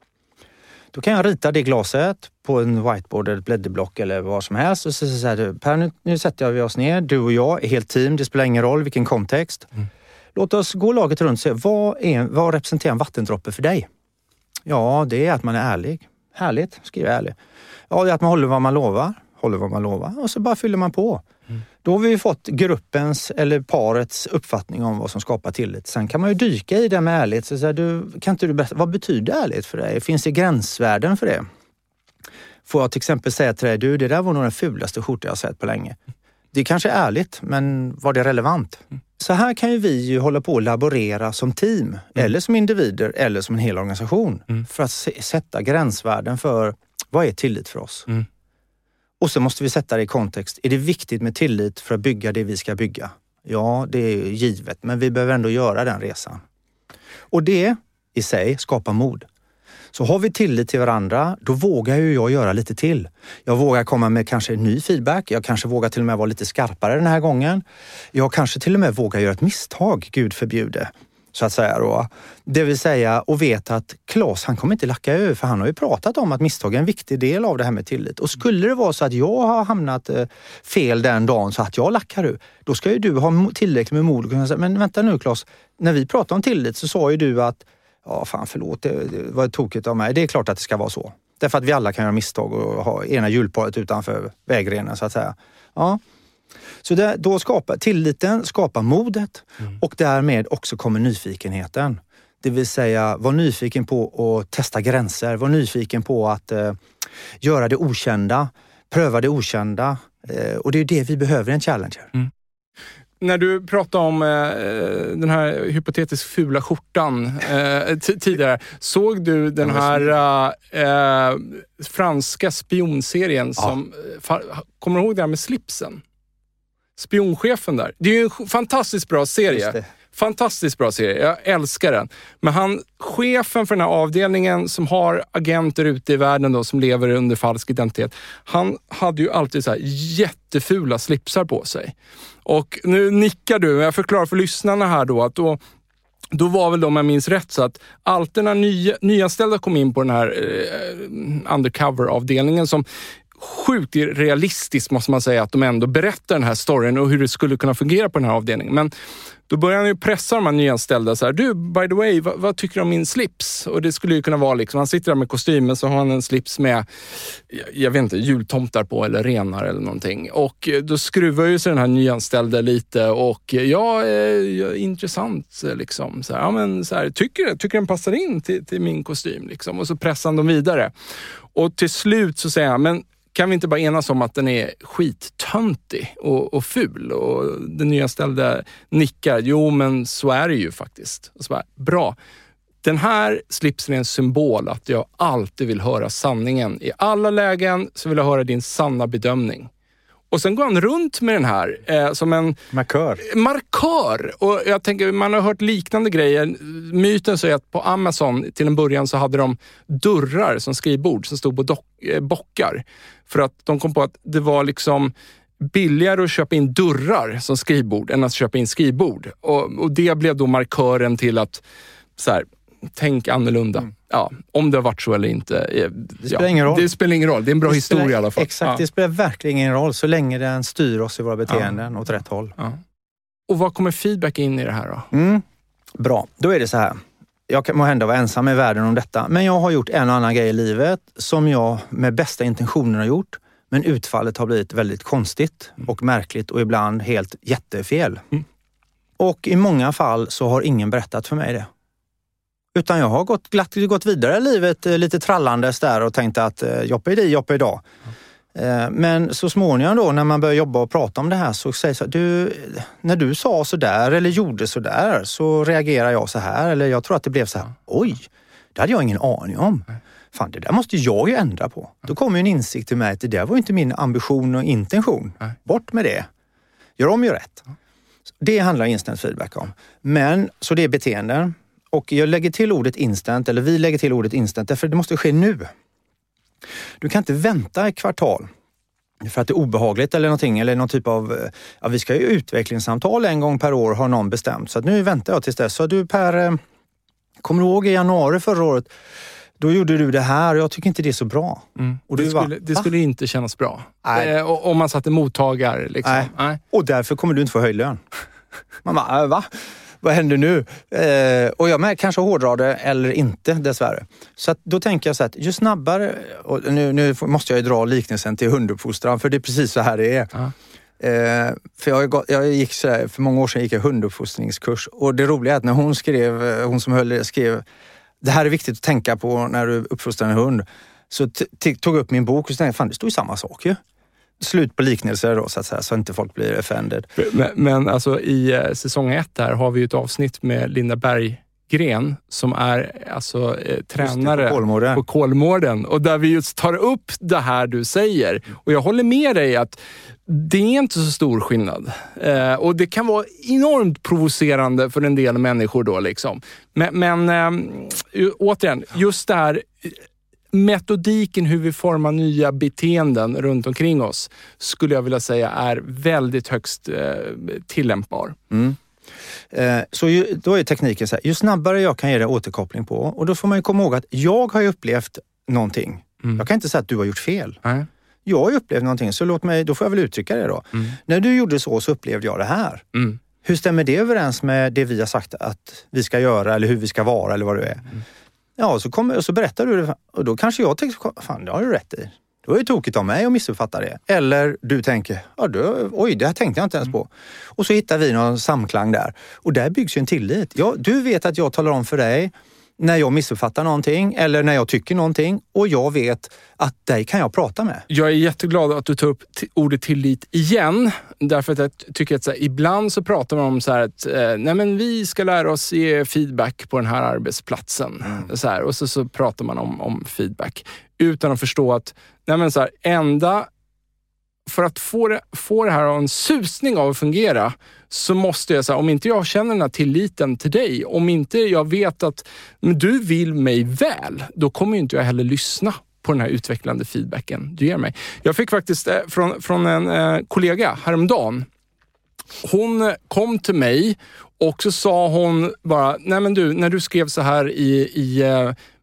Då kan jag rita det glaset på en whiteboard eller ett blädderblock eller vad som helst och så säger du, Per nu, nu sätter vi oss ner, du och jag är helt team, det spelar ingen roll vilken kontext. Mm. Låt oss gå laget runt och se, vad, är, vad representerar en vattendroppe för dig? Ja, det är att man är ärlig. Härligt, skriv ärlig. Ja, det är att man håller vad man lovar. Håller vad man lovar och så bara fyller man på. Mm. Då har vi fått gruppens eller parets uppfattning om vad som skapar tillit. Sen kan man ju dyka i det med ärlighet. Så säger du, kan inte du berätta, vad betyder ärlighet för dig? Finns det gränsvärden för det? Får jag till exempel säga till dig, du det där var nog den fulaste skjorta jag sett på länge. Det kanske är ärligt, men var det relevant? Mm. Så här kan ju vi ju hålla på och laborera som team, mm. eller som individer, eller som en hel organisation. Mm. För att sätta gränsvärden för vad är tillit för oss? Mm. Och så måste vi sätta det i kontext. Är det viktigt med tillit för att bygga det vi ska bygga? Ja, det är givet, men vi behöver ändå göra den resan. Och det i sig skapar mod. Så har vi tillit till varandra, då vågar ju jag göra lite till. Jag vågar komma med kanske ny feedback. Jag kanske vågar till och med vara lite skarpare den här gången. Jag kanske till och med vågar göra ett misstag, gud förbjude så att säga. Då. Det vill säga och vet att Claes, han kommer inte lacka över för han har ju pratat om att misstag är en viktig del av det här med tillit. Och skulle det vara så att jag har hamnat eh, fel den dagen så att jag lackar ur, då ska ju du ha tillräckligt med mod och kunna säga, men vänta nu Claes, när vi pratade om tillit så sa ju du att Ja, fan förlåt, det, det var tokigt av mig. Det är klart att det ska vara så. Därför att vi alla kan göra misstag och ha ena hjulparet utanför vägrenen så att säga. Ja. Så det, då skapar tilliten skapar modet mm. och därmed också kommer nyfikenheten. Det vill säga var nyfiken på att testa gränser, var nyfiken på att eh, göra det okända, pröva det okända. Eh, och det är det vi behöver i en challenger. Mm när du pratade om eh, den här hypotetiskt fula skjortan eh, tidigare. Såg du den här eh, franska spionserien ja. som... Eh, kommer du ihåg det här med slipsen? Spionchefen där. Det är ju en fantastiskt bra serie. Fantastiskt bra serie. Jag älskar den. Men han, chefen för den här avdelningen som har agenter ute i världen då, som lever under falsk identitet. Han hade ju alltid så här jättefula slipsar på sig. Och nu nickar du, men jag förklarar för lyssnarna här då att då då var väl de, om jag minns rätt, så att alltid när nya, nyanställda kom in på den här eh, undercover-avdelningen som sjukt realistiskt måste man säga att de ändå berättar den här storyn och hur det skulle kunna fungera på den här avdelningen. Men då börjar han ju pressa de här nyanställda. Så här, du, by the way, vad, vad, tycker du om min slips? Och det skulle ju kunna vara liksom, han sitter där med kostymen så har han en slips med, jag vet inte, jultomtar på eller renar eller någonting. Och eh, då skruvar ju sig den här nyanställda lite och eh, ja, eh, intressant eh, liksom. Så här, ja, men, så här, tycker, tycker den passar in till, till min kostym liksom. Och så pressar han dem vidare. Och till slut så säger han, men kan vi inte bara enas om att den är skittöntig och, och ful? Och den nyanställda nickar. Jo, men så är det ju faktiskt. Och så bara, Bra. Den här slipsen är en symbol att jag alltid vill höra sanningen. I alla lägen så vill jag höra din sanna bedömning. Och sen går han runt med den här eh, som en Markör. markör. Och jag tänker, man har hört liknande grejer. Myten säger att på Amazon till en början så hade de dörrar som skrivbord som stod på dock, eh, bockar. För att de kom på att det var liksom billigare att köpa in dörrar som skrivbord än att köpa in skrivbord. Och, och det blev då markören till att så här, tänk annorlunda. Ja, om det har varit så eller inte. eh, Det spelar ingen roll. Det spelar ingen roll. Det är en bra Det historia spelar- i alla fall. Exakt, Ja. det spelar verkligen ingen roll så länge den styr oss i våra beteenden åt rätt håll. Ja. Och vad kommer feedback in i det här då? Mm. Bra, då är det så här. Jag kan hända vara ensam i världen om detta, men jag har gjort en och annan grej i livet som jag med bästa intentioner har gjort. Men utfallet har blivit väldigt konstigt och märkligt och ibland helt jättefel. Mm. Och i många fall så har ingen berättat för mig det. Utan jag har gått, glatt gått vidare i livet eh, lite trallandes där och tänkt att eh, joppa i dig, joppa idag. Eh, Men så småningom då när man börjar jobba och prata om det här så sägs det du, när du sa så där eller gjorde så där så reagerar jag så här eller jag tror att det blev så här. Oj, det hade jag ingen aning om. Fan, det där måste jag ju ändra på. Då kommer en insikt till mig att det där var inte min ambition och intention. Bort med det. Gör om, gör rätt. Det handlar instant feedback om. Men, så det är beteenden. Och jag lägger till ordet instant, eller vi lägger till ordet instant, därför det måste ske nu. Du kan inte vänta ett kvartal för att det är obehagligt eller någonting. Eller någon typ av, ja, vi ska ju utvecklingssamtal en gång per år har någon bestämt. Så att nu väntar jag tills dess. Så du Per, eh, kommer du ihåg i januari förra året? Då gjorde du det här och jag tycker inte det är så bra. Och det, du bara, skulle, det skulle inte kännas bra. Eh, om man satte mottagare. Liksom. Nej. Nej. Och därför kommer du inte få höjd lön. Man bara, äh, va? Vad händer nu? Eh, och jag med, kanske hårdrar det eller inte dessvärre. Så att, då tänker jag så att ju snabbare, och nu, nu måste jag ju dra liknelsen till hunduppfostran för det är precis så här det är. Ja. Eh, för jag, gått- jag gick så här, för många år sedan gick jag hunduppfostringskurs och det roliga är att när hon skrev, eh, hon som höll det, skrev det här är viktigt att tänka på när du uppfostrar en hund. Så tog jag upp min bok och så tänkte jag, fan det står ju samma sak ju. Slut på liknelser då så att säga, så inte folk blir offended. Men, men alltså i eh, säsong ett här har vi ju ett avsnitt med Linda Berggren som är alltså eh, tränare på Kolmården. på Kolmården och där vi just tar upp det här du säger. Och jag håller med dig att det är inte så stor skillnad. Eh, och det kan vara enormt provocerande för en del människor då liksom. Men, men eh, återigen, just det här metodiken hur vi formar nya beteenden runt omkring oss skulle jag vilja säga är väldigt högst eh, tillämpbar. Eh, Så ju, då är tekniken så här, ju snabbare jag kan ge dig återkoppling på och då får man ju komma ihåg att jag har ju upplevt någonting. Mm. Jag kan inte säga att du har gjort fel. Nej. Jag har ju upplevt någonting så låt mig, då får jag väl uttrycka det då. När du gjorde så så upplevde jag det här. Mm. Hur stämmer det överens med det vi har sagt att vi ska göra eller hur vi ska vara eller vad det är? Ja, så, kommer, och så berättar du det och då kanske jag tänker, fan det har du rätt i. Det var ju tokigt av mig att missuppfatta det. Eller du tänker, ja, du, oj det här tänkte jag inte ens på. Och så hittar vi någon samklang där. Och där byggs ju en tillit. Ja, du vet att jag talar om för dig när jag missuppfattar någonting eller när jag tycker någonting och jag vet att dig kan jag prata med. Jag är jätteglad att du tar upp ordet tillit igen. Därför att jag tycker att så här, ibland så pratar man om så här att eh, nej men vi ska lära oss ge feedback på den här arbetsplatsen. Så här, och så, så pratar man om, om feedback utan att förstå att nej men så här, enda för att få det, få det här att ha en susning av att fungera så måste jag, säga, om inte jag känner den här tilliten till dig, om inte jag vet att men du vill mig väl, då kommer ju inte jag heller lyssna på den här utvecklande feedbacken du ger mig. Jag fick faktiskt eh, från, från en eh, kollega häromdagen. Hon eh, kom till mig och så sa hon bara, nej men du, när du skrev så här i, i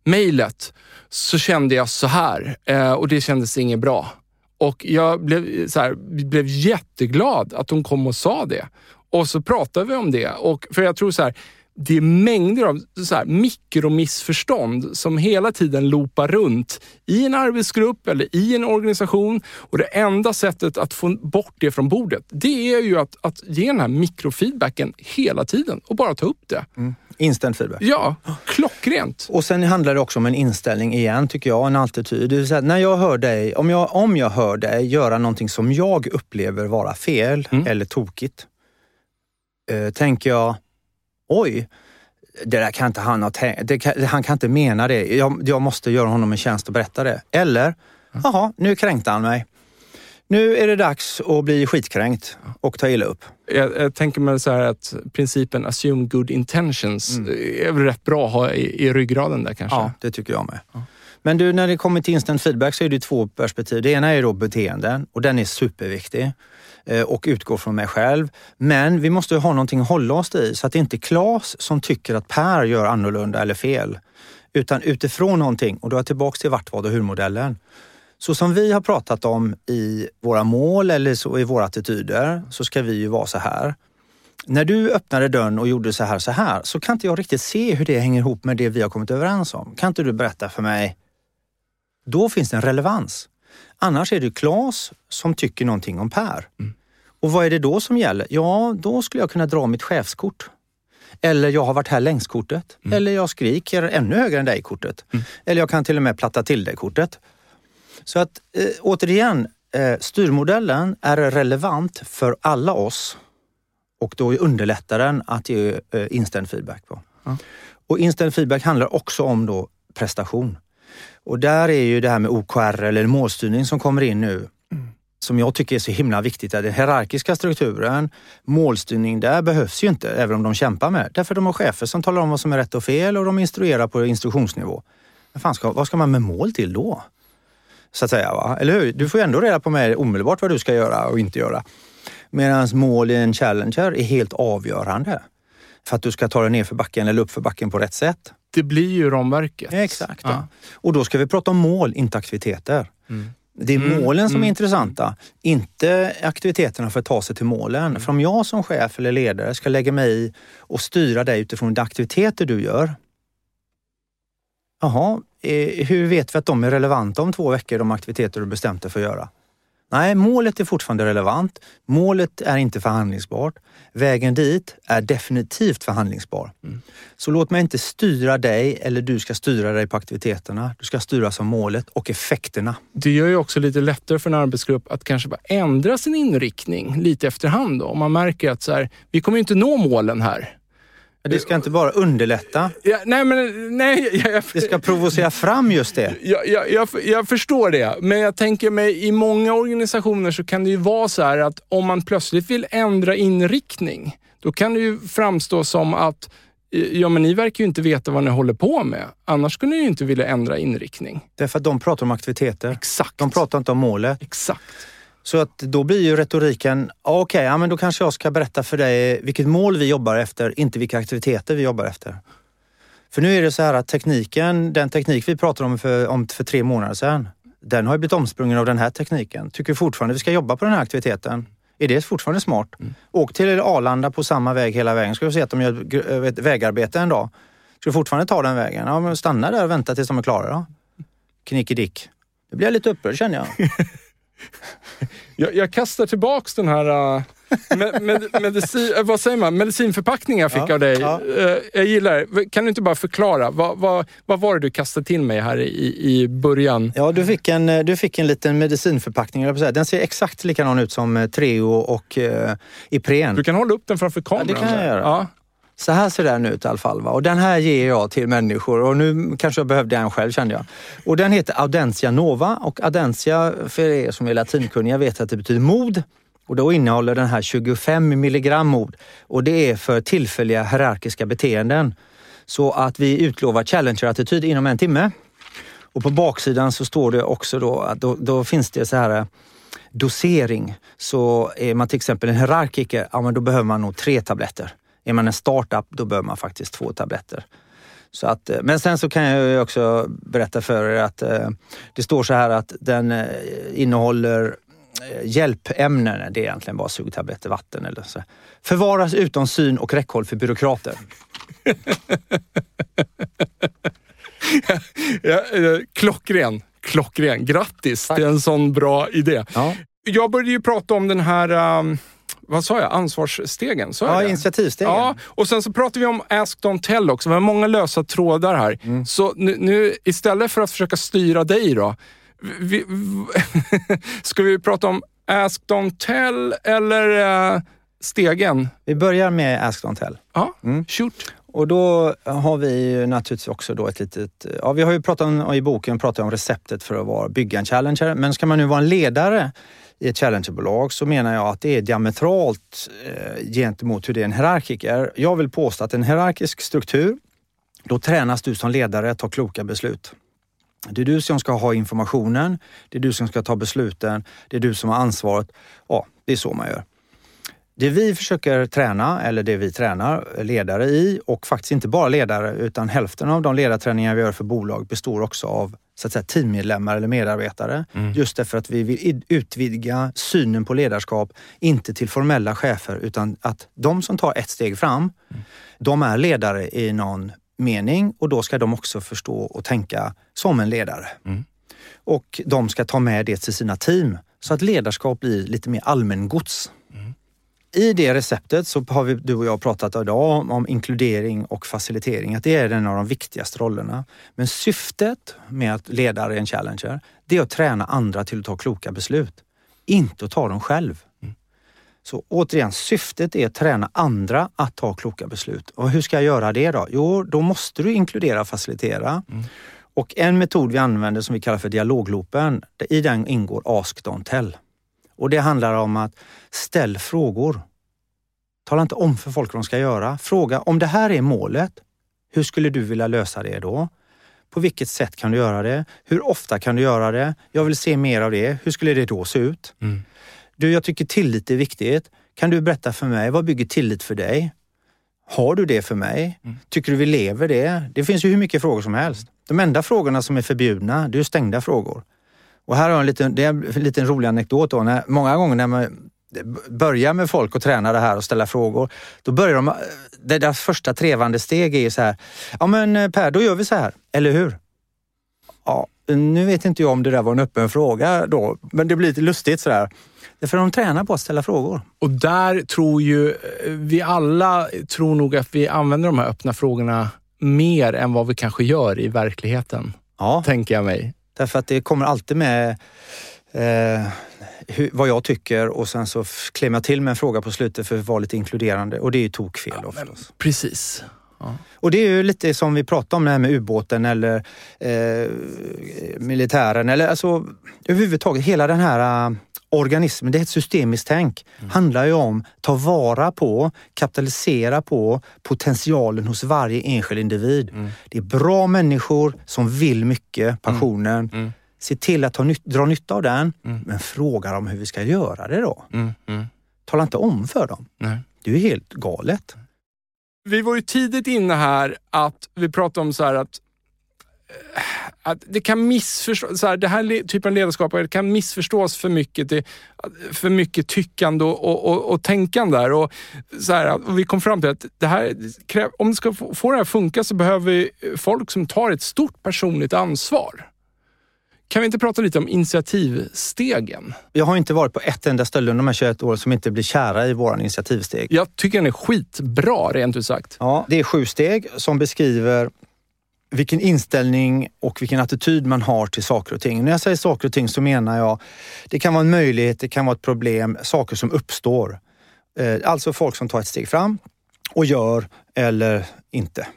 mejlet så kände jag så här och det kändes inget bra. Och jag blev, så här, blev jätteglad att hon kom och sa det. Och så pratade vi om det. Och för jag tror så här, det är mängder av så här, mikromissförstånd som hela tiden loopar runt i en arbetsgrupp eller i en organisation. Och det enda sättet att få bort det från bordet, det är ju att, att ge den här mikrofeedbacken hela tiden och bara ta upp det. Mm. Instant feedback. Ja, klockrent. Och sen handlar det också om en inställning igen, tycker jag, en attityd. Det vill säga, när jag hör dig, om jag, om jag hör dig göra någonting som jag upplever vara fel eller tokigt, eh, tänker jag, oj, det där kan inte han ha tänkt, kan, han kan inte mena det. Jag, jag måste göra honom en tjänst och berätta det. Eller, jaha, nu kränkte han mig. Nu är det dags att bli skitkränkt och ta illa upp. Jag, jag tänker mig så här att principen assume good intentions är väl rätt bra att ha i, i ryggraden där kanske. Ja, det tycker jag med. Men du, när det kommer till instant feedback så är det två perspektiv. Det ena är då beteenden och den är superviktig eh, och utgår från mig själv. Men vi måste ha någonting att hålla oss i så att det inte är Klas som tycker att Per gör annorlunda eller fel. Utan utifrån någonting, och då är jag tillbaka till vart, vad och hur-modellen. Så som vi har pratat om i våra mål eller så i våra attityder så ska vi ju vara så här. När du öppnade dörren och gjorde så här så här så kan inte jag riktigt se hur det hänger ihop med det vi har kommit överens om. Kan inte du berätta för mig? Då finns det en relevans. Annars är det Klas som tycker någonting om Per. Och vad är det då som gäller? Ja, då skulle jag kunna dra mitt chefskort. Eller jag har varit här längst-kortet. Eller jag skriker ännu högre än dig-kortet. Eller jag kan till och med platta till dig-kortet. Så att eh, återigen, eh, styrmodellen är relevant för alla oss och då underlättar den att ge eh, instant feedback på. Och instant feedback handlar också om då prestation. Och där är ju det här med OKR eller målstyrning som kommer in nu som jag tycker är så himla viktigt. Är den hierarkiska strukturen, målstyrning, där behövs ju inte, även om de kämpar med. Därför de har chefer som talar om vad som är rätt och fel och de instruerar på instruktionsnivå. Men fan ska, vad ska man med mål till då? Så att säga, va? eller hur? Du får ju ändå reda på med omedelbart vad du ska göra och inte göra. Medan mål i en challenger är helt avgörande för att du ska ta dig ner för backen eller upp för backen på rätt sätt. Det blir ju ramverket. Exakt. Ja. Och då ska vi prata om mål, inte aktiviteter. Det är målen som är intressanta, inte aktiviteterna för att ta sig till målen. För om jag som chef eller ledare ska lägga mig i och styra dig utifrån de aktiviteter du gör. Jaha, hur vet vi att de är relevanta om två veckor, de aktiviteter du bestämt dig för att göra? Nej, målet är fortfarande relevant. Målet är inte förhandlingsbart. Vägen dit är definitivt förhandlingsbar. Så låt mig inte styra dig eller du ska styra dig på aktiviteterna. Du ska styras av målet och effekterna. Det gör ju också lite lättare för en arbetsgrupp att kanske bara ändra sin inriktning lite efterhand. Då. Om man märker att så här, vi kommer inte nå målen här. Det ska inte bara underlätta, Ja, nej, men nej, jag, jag, det ska provocera fram just det. jag, jag, jag, jag förstår det, men jag tänker mig i många organisationer så kan det ju vara så här att om man plötsligt vill ändra inriktning, då kan det ju framstå som att ja, men ni verkar ju inte veta vad ni håller på med. Annars skulle ni ju inte vilja ändra inriktning. Därför att de pratar om aktiviteter. Exakt. De pratar inte om målet. Exakt. Så att då blir ju retoriken, okej, ja, men då kanske jag ska berätta för dig vilket mål vi jobbar efter, inte vilka aktiviteter vi jobbar efter. För nu är det så här att tekniken, den teknik vi pratade om för, om för tre månader sedan, den har ju blivit omsprungen av den här tekniken. Tycker fortfarande vi ska jobba på den här aktiviteten. Är det fortfarande smart? Åk till Arlanda på samma väg hela vägen. Ska vi se att de gör ett vägarbete en dag. Ska du fortfarande ta den vägen? Ja, men stanna där och vänta tills de är klara då. Knickedick. Det blir jag lite upprörd känner jag. *laughs* Jag, jag kastar tillbaks den här äh, med, med, medicin, äh, vad säger man? medicinförpackningen jag fick Ja, av dig. ja. Äh, jag gillar det. Kan du inte bara förklara? Vad, vad, vad var det du kastade till mig här i, i början? Ja, du fick en, du fick en liten medicinförpackning. Den ser exakt likadan ut som Treo och eh, Ipren. Du kan hålla upp den framför kameran. det kan jag göra. Ja. Så här ser den ut i alla fall. Va? Och den här ger jag till människor och nu kanske jag behövde en själv kände jag. Och den heter Audentia Nova och Audentia, för er som är latinkunniga, vet att det betyder mod. Och då innehåller den här 25 milligram mod och det är för tillfälliga hierarkiska beteenden. Så att vi utlovar challenger-attityd inom en timme. Och på baksidan så står det också då att då, då finns det så här eh, dosering. Så är man till exempel en hierarkiker, ja men då behöver man nog tre tabletter. Är man en startup, då behöver man faktiskt två tabletter. Så att, eh, men sen så kan jag också berätta för er att eh, det står så här att den eh, innehåller eh, hjälpämnen, det är egentligen bara sugtabletter, vatten eller så. Förvaras utom syn och räckhåll för byråkrater. *laughs* Ja, eh, klockren. Klockren. Grattis Tack. till en sån bra idé. Ja, Jag började ju prata om den här, um, vad sa jag, ansvarsstegen? Så ja initiativstegen. Ja, och sen så pratar vi om Ask Don't Tell också. Vi har många lösa trådar här. Mm. Så nu, nu istället för att försöka styra dig då, vi, *laughs* ska vi prata om Ask Don't Tell eller eh, stegen? Vi börjar med Ask Don't Tell. Ja, Mm. shoot. Och då har vi naturligtvis också då ett litet... Ja, vi har ju pratat om, i boken pratat om receptet för att vara, bygga en challenger. Men ska man nu vara en ledare i ett challengerbolag så menar jag att det är diametralt eh, gentemot hur det är en hierarkiker. Jag vill påstå att en hierarkisk struktur, då tränas du som ledare att ta kloka beslut. Det är du som ska ha informationen, det är du som ska ta besluten, det är du som har ansvaret. Ja, det är så man gör. Det vi försöker träna, eller det vi tränar ledare i och faktiskt inte bara ledare utan hälften av de ledarträningar vi gör för bolag består också av så att säga, teammedlemmar eller medarbetare. Mm. Just därför att vi vill utvidga synen på ledarskap, inte till formella chefer utan att de som tar ett steg fram, mm. de är ledare i någon mening och då ska de också förstå och tänka som en ledare. Mm. Och de ska ta med det till sina team så att ledarskap blir lite mer allmängods. I det receptet så har vi, du och jag pratat idag om, om inkludering och facilitering, att det är en av de viktigaste rollerna. Men syftet med att leda en challenger, det är att träna andra till att ta kloka beslut. Inte att ta dem själv. Mm. Så återigen, syftet är att träna andra att ta kloka beslut. Och hur ska jag göra det då? Jo, då måste du inkludera och facilitera. Mm. Och en metod vi använder som vi kallar för dialogloopen, i den ingår Ask Don't Tell. Och det handlar om att ställ frågor. Tala inte om för folk vad de ska göra. Fråga om det här är målet. Hur skulle du vilja lösa det då? På vilket sätt kan du göra det? Hur ofta kan du göra det? Jag vill se mer av det. Hur skulle det då se ut? Mm. Du, jag tycker tillit är viktigt. Kan du berätta för mig, vad bygger tillit för dig? Har du det för mig? Mm. Tycker du vi lever det? Det finns ju hur mycket frågor som helst. De enda frågorna som är förbjudna, det är stängda frågor. Och här har en liten, det är en liten rolig anekdot. Då. När, många gånger när man börjar med folk och träna det här och ställa frågor, då börjar de... Det deras första trevande steg är så här. Ja men eh, Per, då gör vi så här, eller hur? Ja, nu vet inte jag om det där var en öppen fråga då, men det blir lite lustigt sådär. Därför de tränar på att ställa frågor. Och där tror ju eh, vi alla, tror nog att vi använder de här öppna frågorna mer än vad vi kanske gör i verkligheten. Ja. Tänker jag mig. Därför att det kommer alltid med eh, hur, vad jag tycker och sen så klämmer jag till med en fråga på slutet för att vara lite inkluderande och det är ju tokfel ja, oftast. Precis. Ja. Och det är ju lite som vi pratade om det här med ubåten eller eh, militären eller alltså överhuvudtaget hela den här organismen, det är ett systemiskt tänk, mm. handlar ju om att ta vara på, kapitalisera på potentialen hos varje enskild individ. Mm. Det är bra människor som vill mycket, passionen. Mm. mm. Se till att ta, dra nytta av den, mm. men fråga dem hur vi ska göra det då. Mm. Tala inte om för dem. Nej. Det är ju helt galet. Vi var ju tidigt inne här att vi pratade om så att att det kan missförstås, så här, det här typen av ledarskap kan missförstås för mycket, det, för mycket tyckande och, och, och tänkande. Där. Och, så här, och vi kom fram till att det här, om det ska få, få det här att funka så behöver vi folk som tar ett stort personligt ansvar. Kan vi inte prata lite om initiativstegen? Jag har inte varit på ett enda ställe under de här 21 åren som inte blir kära i våran initiativsteg. Jag tycker den är skitbra, rent ut sagt. Ja, det är sju steg som beskriver vilken inställning och vilken attityd man har till saker och ting. När jag säger saker och ting så menar jag, det kan vara en möjlighet, det kan vara ett problem, saker som uppstår. Eh, alltså folk som tar ett steg fram och gör eller inte.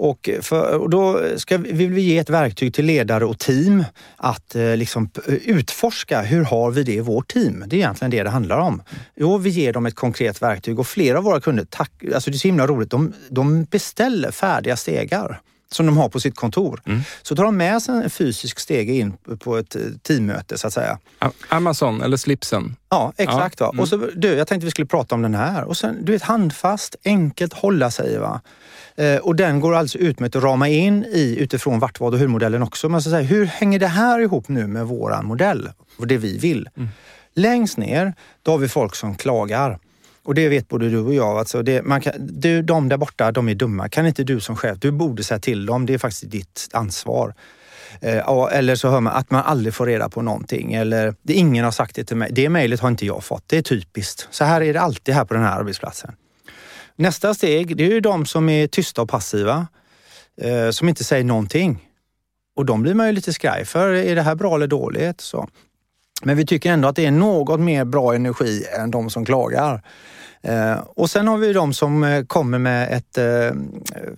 Och, för, och då ska, vill vi ge ett verktyg till ledare och team att eh, liksom utforska hur har vi det i vårt team? Det är egentligen det det handlar om. Jo, vi ger dem ett konkret verktyg och flera av våra kunder, tack, alltså det är så himla roligt, de, de beställer färdiga stegar som de har på sitt kontor. Mm. Så tar de med sig en fysisk stege in på ett eh, teammöte så att säga. Amazon eller slipsen? Ja, exakt. Ja. Mm. Och så, du, jag tänkte vi skulle prata om den här. Och sen, du vet, handfast, enkelt hålla sig. Va? Eh, och den går alltså ut med att rama in i utifrån vart, vad och hur-modellen också. Man ska säga, hur hänger det här ihop nu med våran modell och det vi vill? Mm. Längst ner, då har vi folk som klagar. Och det vet både du och jag. Alltså det, man kan, du, de där borta, de är dumma. Kan inte du som chef, du borde säga till dem. Det är faktiskt ditt ansvar. Eh, eller så hör man att man aldrig får reda på någonting. Eller det, ingen har sagt det till mig. Det mejlet har inte jag fått. Det är typiskt. Så här är det alltid här på den här arbetsplatsen. Nästa steg, det är ju de som är tysta och passiva. Eh, som inte säger någonting. Och de blir man ju lite skraj för. Är det här bra eller dåligt? Så. Men vi tycker ändå att det är något mer bra energi än de som klagar. Eh, och sen har vi de som eh, kommer med ett eh,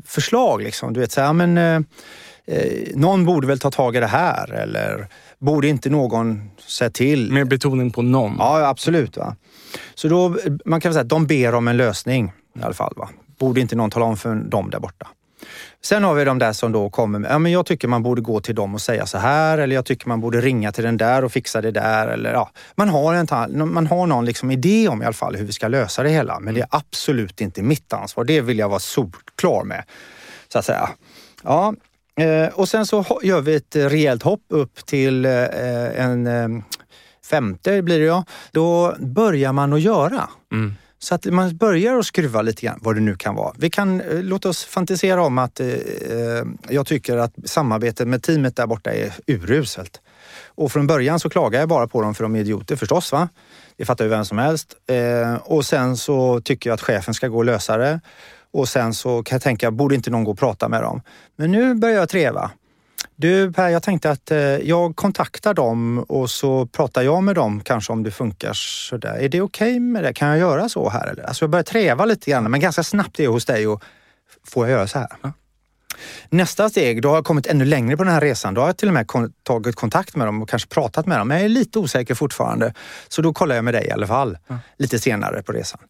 förslag. Liksom. Du vet, så här, men, eh, eh, någon borde väl ta tag i det här eller borde inte någon säga till? Med betoning på någon. Ja, absolut. Va? Så då, man kan säga att de ber om en lösning i alla fall. Va? Borde inte någon tala om för dem där borta? Sen har vi de där som då kommer med, ja men jag tycker man borde gå till dem och säga så här eller jag tycker man borde ringa till den där och fixa det där. Eller, ja, man, har en, man har någon liksom idé om i alla fall hur vi ska lösa det hela. Men det är absolut inte mitt ansvar. Det vill jag vara solklar med. Så att säga. Ja, eh, och sen så gör vi ett rejält hopp upp till eh, en eh, femte blir det ja. Då börjar man att göra. Mm. Så att man börjar att skruva lite grann, vad det nu kan vara. Vi kan, eh, låt oss fantisera om att eh, eh, jag tycker att samarbetet med teamet där borta är uruselt. Och från början så klagar jag bara på dem för de är idioter förstås. Va? Det fattar ju vem som helst. Eh, och sen så tycker jag att chefen ska gå och lösa det. Och sen så kan jag tänka, borde inte någon gå och prata med dem? Men nu börjar jag treva. Du Per, jag tänkte att eh, jag kontaktar dem och så pratar jag med dem kanske om det funkar sådär. Är det okej okay med det? Kan jag göra så här? Eller? Alltså jag börjar träva lite grann, men ganska snabbt är jag hos dig och får jag göra så här? Ja. Nästa steg, då har jag kommit ännu längre på den här resan. Då har jag till och med tagit kontakt med dem och kanske pratat med dem. Men jag är lite osäker fortfarande. Så då kollar jag med dig i alla fall, mm. lite senare på resan.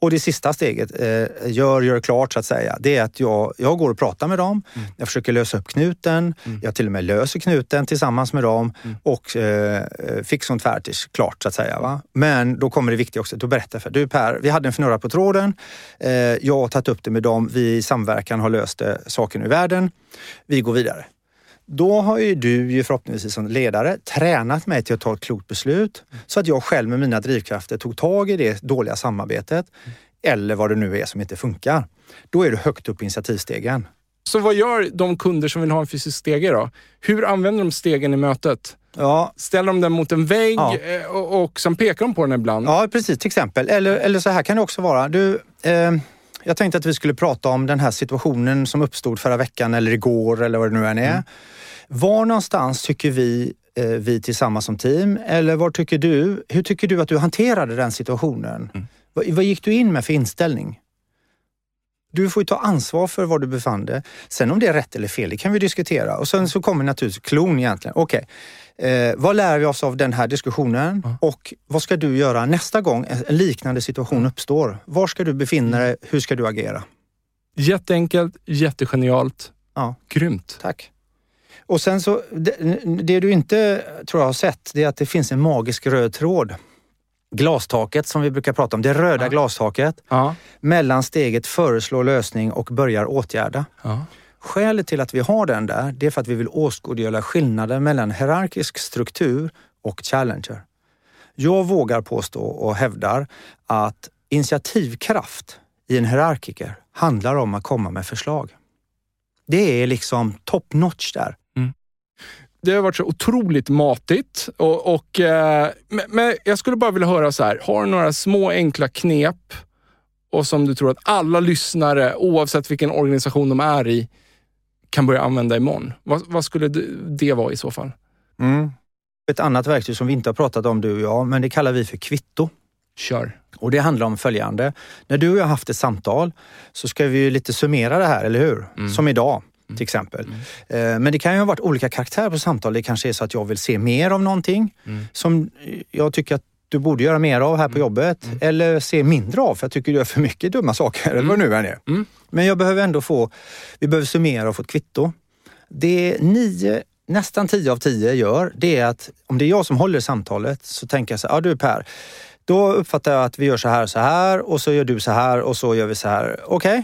Och det sista steget, eh, gör, gör klart så att säga, det är att jag, jag går och pratar med dem. Mm. Jag försöker lösa upp knuten. Mm. Jag till och med löser knuten tillsammans med dem mm. och eh, fix och färdigt, klart så att säga. Va? Men då kommer det viktiga också, då berättar jag för du Per, vi hade en fnurra på tråden. Eh, jag har tagit upp det med dem. Vi i samverkan har löst det, saken ur världen. Vi går vidare. Då har ju du ju förhoppningsvis som ledare tränat mig till att ta ett klokt beslut så att jag själv med mina drivkrafter tog tag i det dåliga samarbetet eller vad det nu är som inte funkar. Då är du högt upp i initiativstegen. Så vad gör de kunder som vill ha en fysisk stege då? Hur använder de stegen i mötet? Ja. Ställer de den mot en vägg ja. Eh, och, och sen pekar de på den ibland? Ja, precis. Till exempel. Eller, eller så här kan det också vara. Du, eh, jag tänkte att vi skulle prata om den här situationen som uppstod förra veckan eller igår eller vad det nu än är. Mm. Var någonstans tycker vi, eh, vi tillsammans som team, eller vad tycker du, hur tycker du att du hanterade den situationen? Mm. Vad, vad gick du in med för inställning? Du får ju ta ansvar för var du befann dig. Sen om det är rätt eller fel, det kan vi diskutera. Och sen så kommer naturligtvis klon egentligen. Okej, okay. eh, vad lär vi oss av den här diskussionen? Mm. Och vad ska du göra nästa gång en liknande situation uppstår? Var ska du befinna dig? Hur ska du agera? Jätteenkelt, jättegenialt. Ja. Grymt. Tack. Och sen så, det, det, du inte tror jag har sett, det är att det finns en magisk röd tråd. Glastaket som vi brukar prata om, det röda ja. glastaket. Ja. Mellan steget föreslå lösning och börjar åtgärda. Ja. Skälet till att vi har den där, det är för att vi vill åskådliggöra skillnaden mellan hierarkisk struktur och challenger. Jag vågar påstå och hävdar att initiativkraft i en hierarkiker handlar om att komma med förslag. Det är liksom top notch där. Det har varit så otroligt matigt. Och, och eh, men jag skulle bara vilja höra så här. Har du några små enkla knep och som du tror att alla lyssnare, oavsett vilken organisation de är i, kan börja använda imorgon? Vad, vad skulle det vara i så fall? Mm. Ett annat verktyg som vi inte har pratat om du och jag, men det kallar vi för kvitto. Kör. Och det handlar om följande. När du och jag har haft ett samtal så ska vi lite summera det här, eller hur? Mm. Som idag. Mm. till exempel. Mm. Eh, men det kan ju ha varit olika karaktärer på samtal. Det kanske är så att jag vill se mer av någonting mm. som jag tycker att du borde göra mer av här på mm. jobbet. Mm. Eller se mindre av, för jag tycker du gör för mycket dumma saker, eller vad nu än är. Men jag behöver ändå få, vi behöver summera och få ett kvitto. Det nio, nästan tio av tio gör, det är att om det är jag som håller samtalet så tänker jag så här, ja du Per, då uppfattar jag att vi gör så här och så här och så gör du så här och så gör vi så här. Okej? Okay?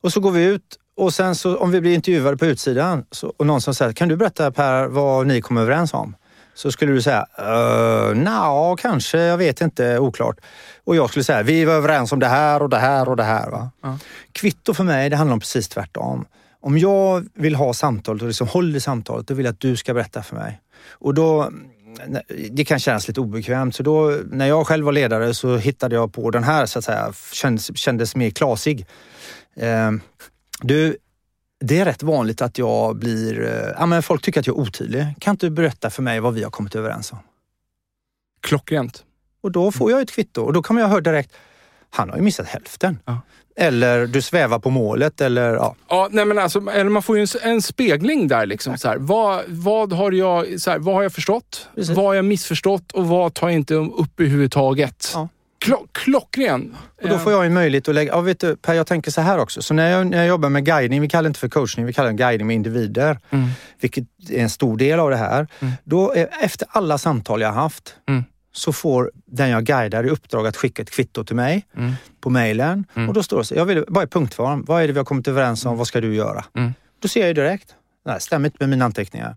Och så går vi ut och sen så om vi blir intervjuade på utsidan så, och någon som säger, kan du berätta Per vad ni kom överens om? Så skulle du säga, uh, nja, kanske, jag vet inte, oklart. Och jag skulle säga, vi var överens om det här och det här och det här. Va? Ja. Kvitto för mig, det handlar om precis tvärtom. Om jag vill ha samtalet och liksom håller i samtalet, då vill jag att du ska berätta för mig. Och då, det kan kännas lite obekvämt, så då när jag själv var ledare så hittade jag på den här, så att säga, kändes, kändes mer klasig. Uh, du, det är rätt vanligt att jag blir... Eh, ja, men folk tycker att jag är otydlig. Kan inte du berätta för mig vad vi har kommit överens om? Klockrent. Och då får jag ett kvitto och då kan jag höra direkt, han har ju missat hälften. Ja. Eller du svävar på målet eller ja. Ja, nej men alltså, eller man får ju en, en spegling där. Liksom, så här. Vad, vad, har jag, så här, vad har jag förstått? Precis. Vad har jag missförstått? Och vad tar jag inte upp överhuvudtaget? Ja. Klo, klockren. Och då får jag en möjlighet att lägga... Ja, vet du, per, jag tänker så här också. Så när jag, när jag jobbar med guidning, vi kallar det inte för coachning, vi kallar det guidning med individer. Mm. Vilket är en stor del av det här. Mm. Då, är- efter alla samtal jag har haft Mm. så får den jag guidar i uppdrag att skicka ett kvitto till mig Mm. på mejlen. Mm. Och då står det så, jag vill bara i punktform. Vad är det vi har kommit överens om? Vad ska du göra? Mm. Då ser jag ju direkt. Nej, stämmer inte med mina anteckningar.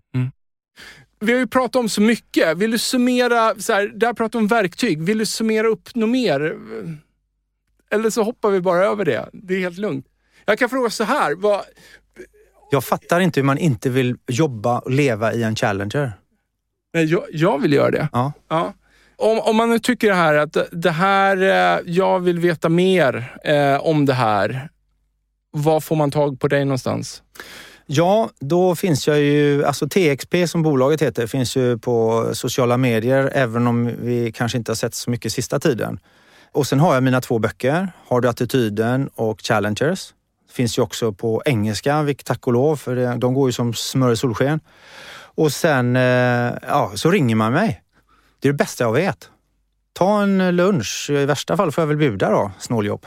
Vi har ju pratat om så mycket. Vill du summera, så här, där pratar vi om verktyg. Vill du summera upp något mer? Eller så hoppar vi bara över det. Det är helt lugnt. Jag kan fråga så här. Vad, Jag fattar inte hur man inte vill jobba och leva i en Challenger. nej, jag, jag vill göra det. Ja. Ja. Om, om man nu tycker det här att det här, eh, jag vill veta mer eh, om det här. Var får man tag på dig någonstans? Ja, då finns jag ju, alltså TXP som bolaget heter, finns ju på sociala medier även om vi kanske inte har sett så mycket sista tiden. Och sen har jag mina två böcker, Har du attityden och Challengers. Finns ju också på engelska, vilket tack och lov, för de går ju som smör i solsken. Och sen, eh, ja, så ringer man mig. Det är det bästa jag vet. Ta en lunch, i värsta fall får jag väl bjuda då, snåljobb.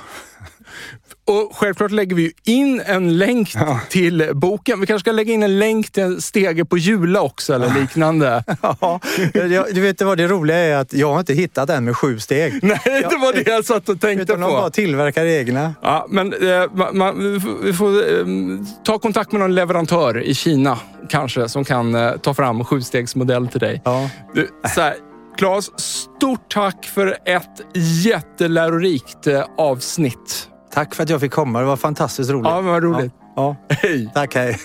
*laughs* Och självklart lägger vi ju in en länk till boken. Vi kanske ska lägga in en länk till en stege på Jula också eller liknande. *laughs* Ja, du vet vad det roliga är att jag har inte hittat en med sju steg. *laughs* Nej, det var det jag satt och tänkte Utan de bara på. tillverkar egna. Ja, men eh, man, vi får- eh, ta kontakt med någon leverantör i Kina kanske som kan eh, ta fram sjustegsmodell till dig. Ja. Du, Claes, stort tack för ett jättelärorikt eh, avsnitt. Tack för att jag fick komma. Det var fantastiskt roligt. Ja, men vad roligt. Ja. Hej! Tack, hej.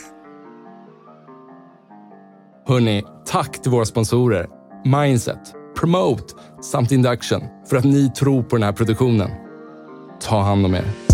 Hörni, tack till våra sponsorer Mindset, Promote samt Induction för att ni tror på den här produktionen. Ta hand om er.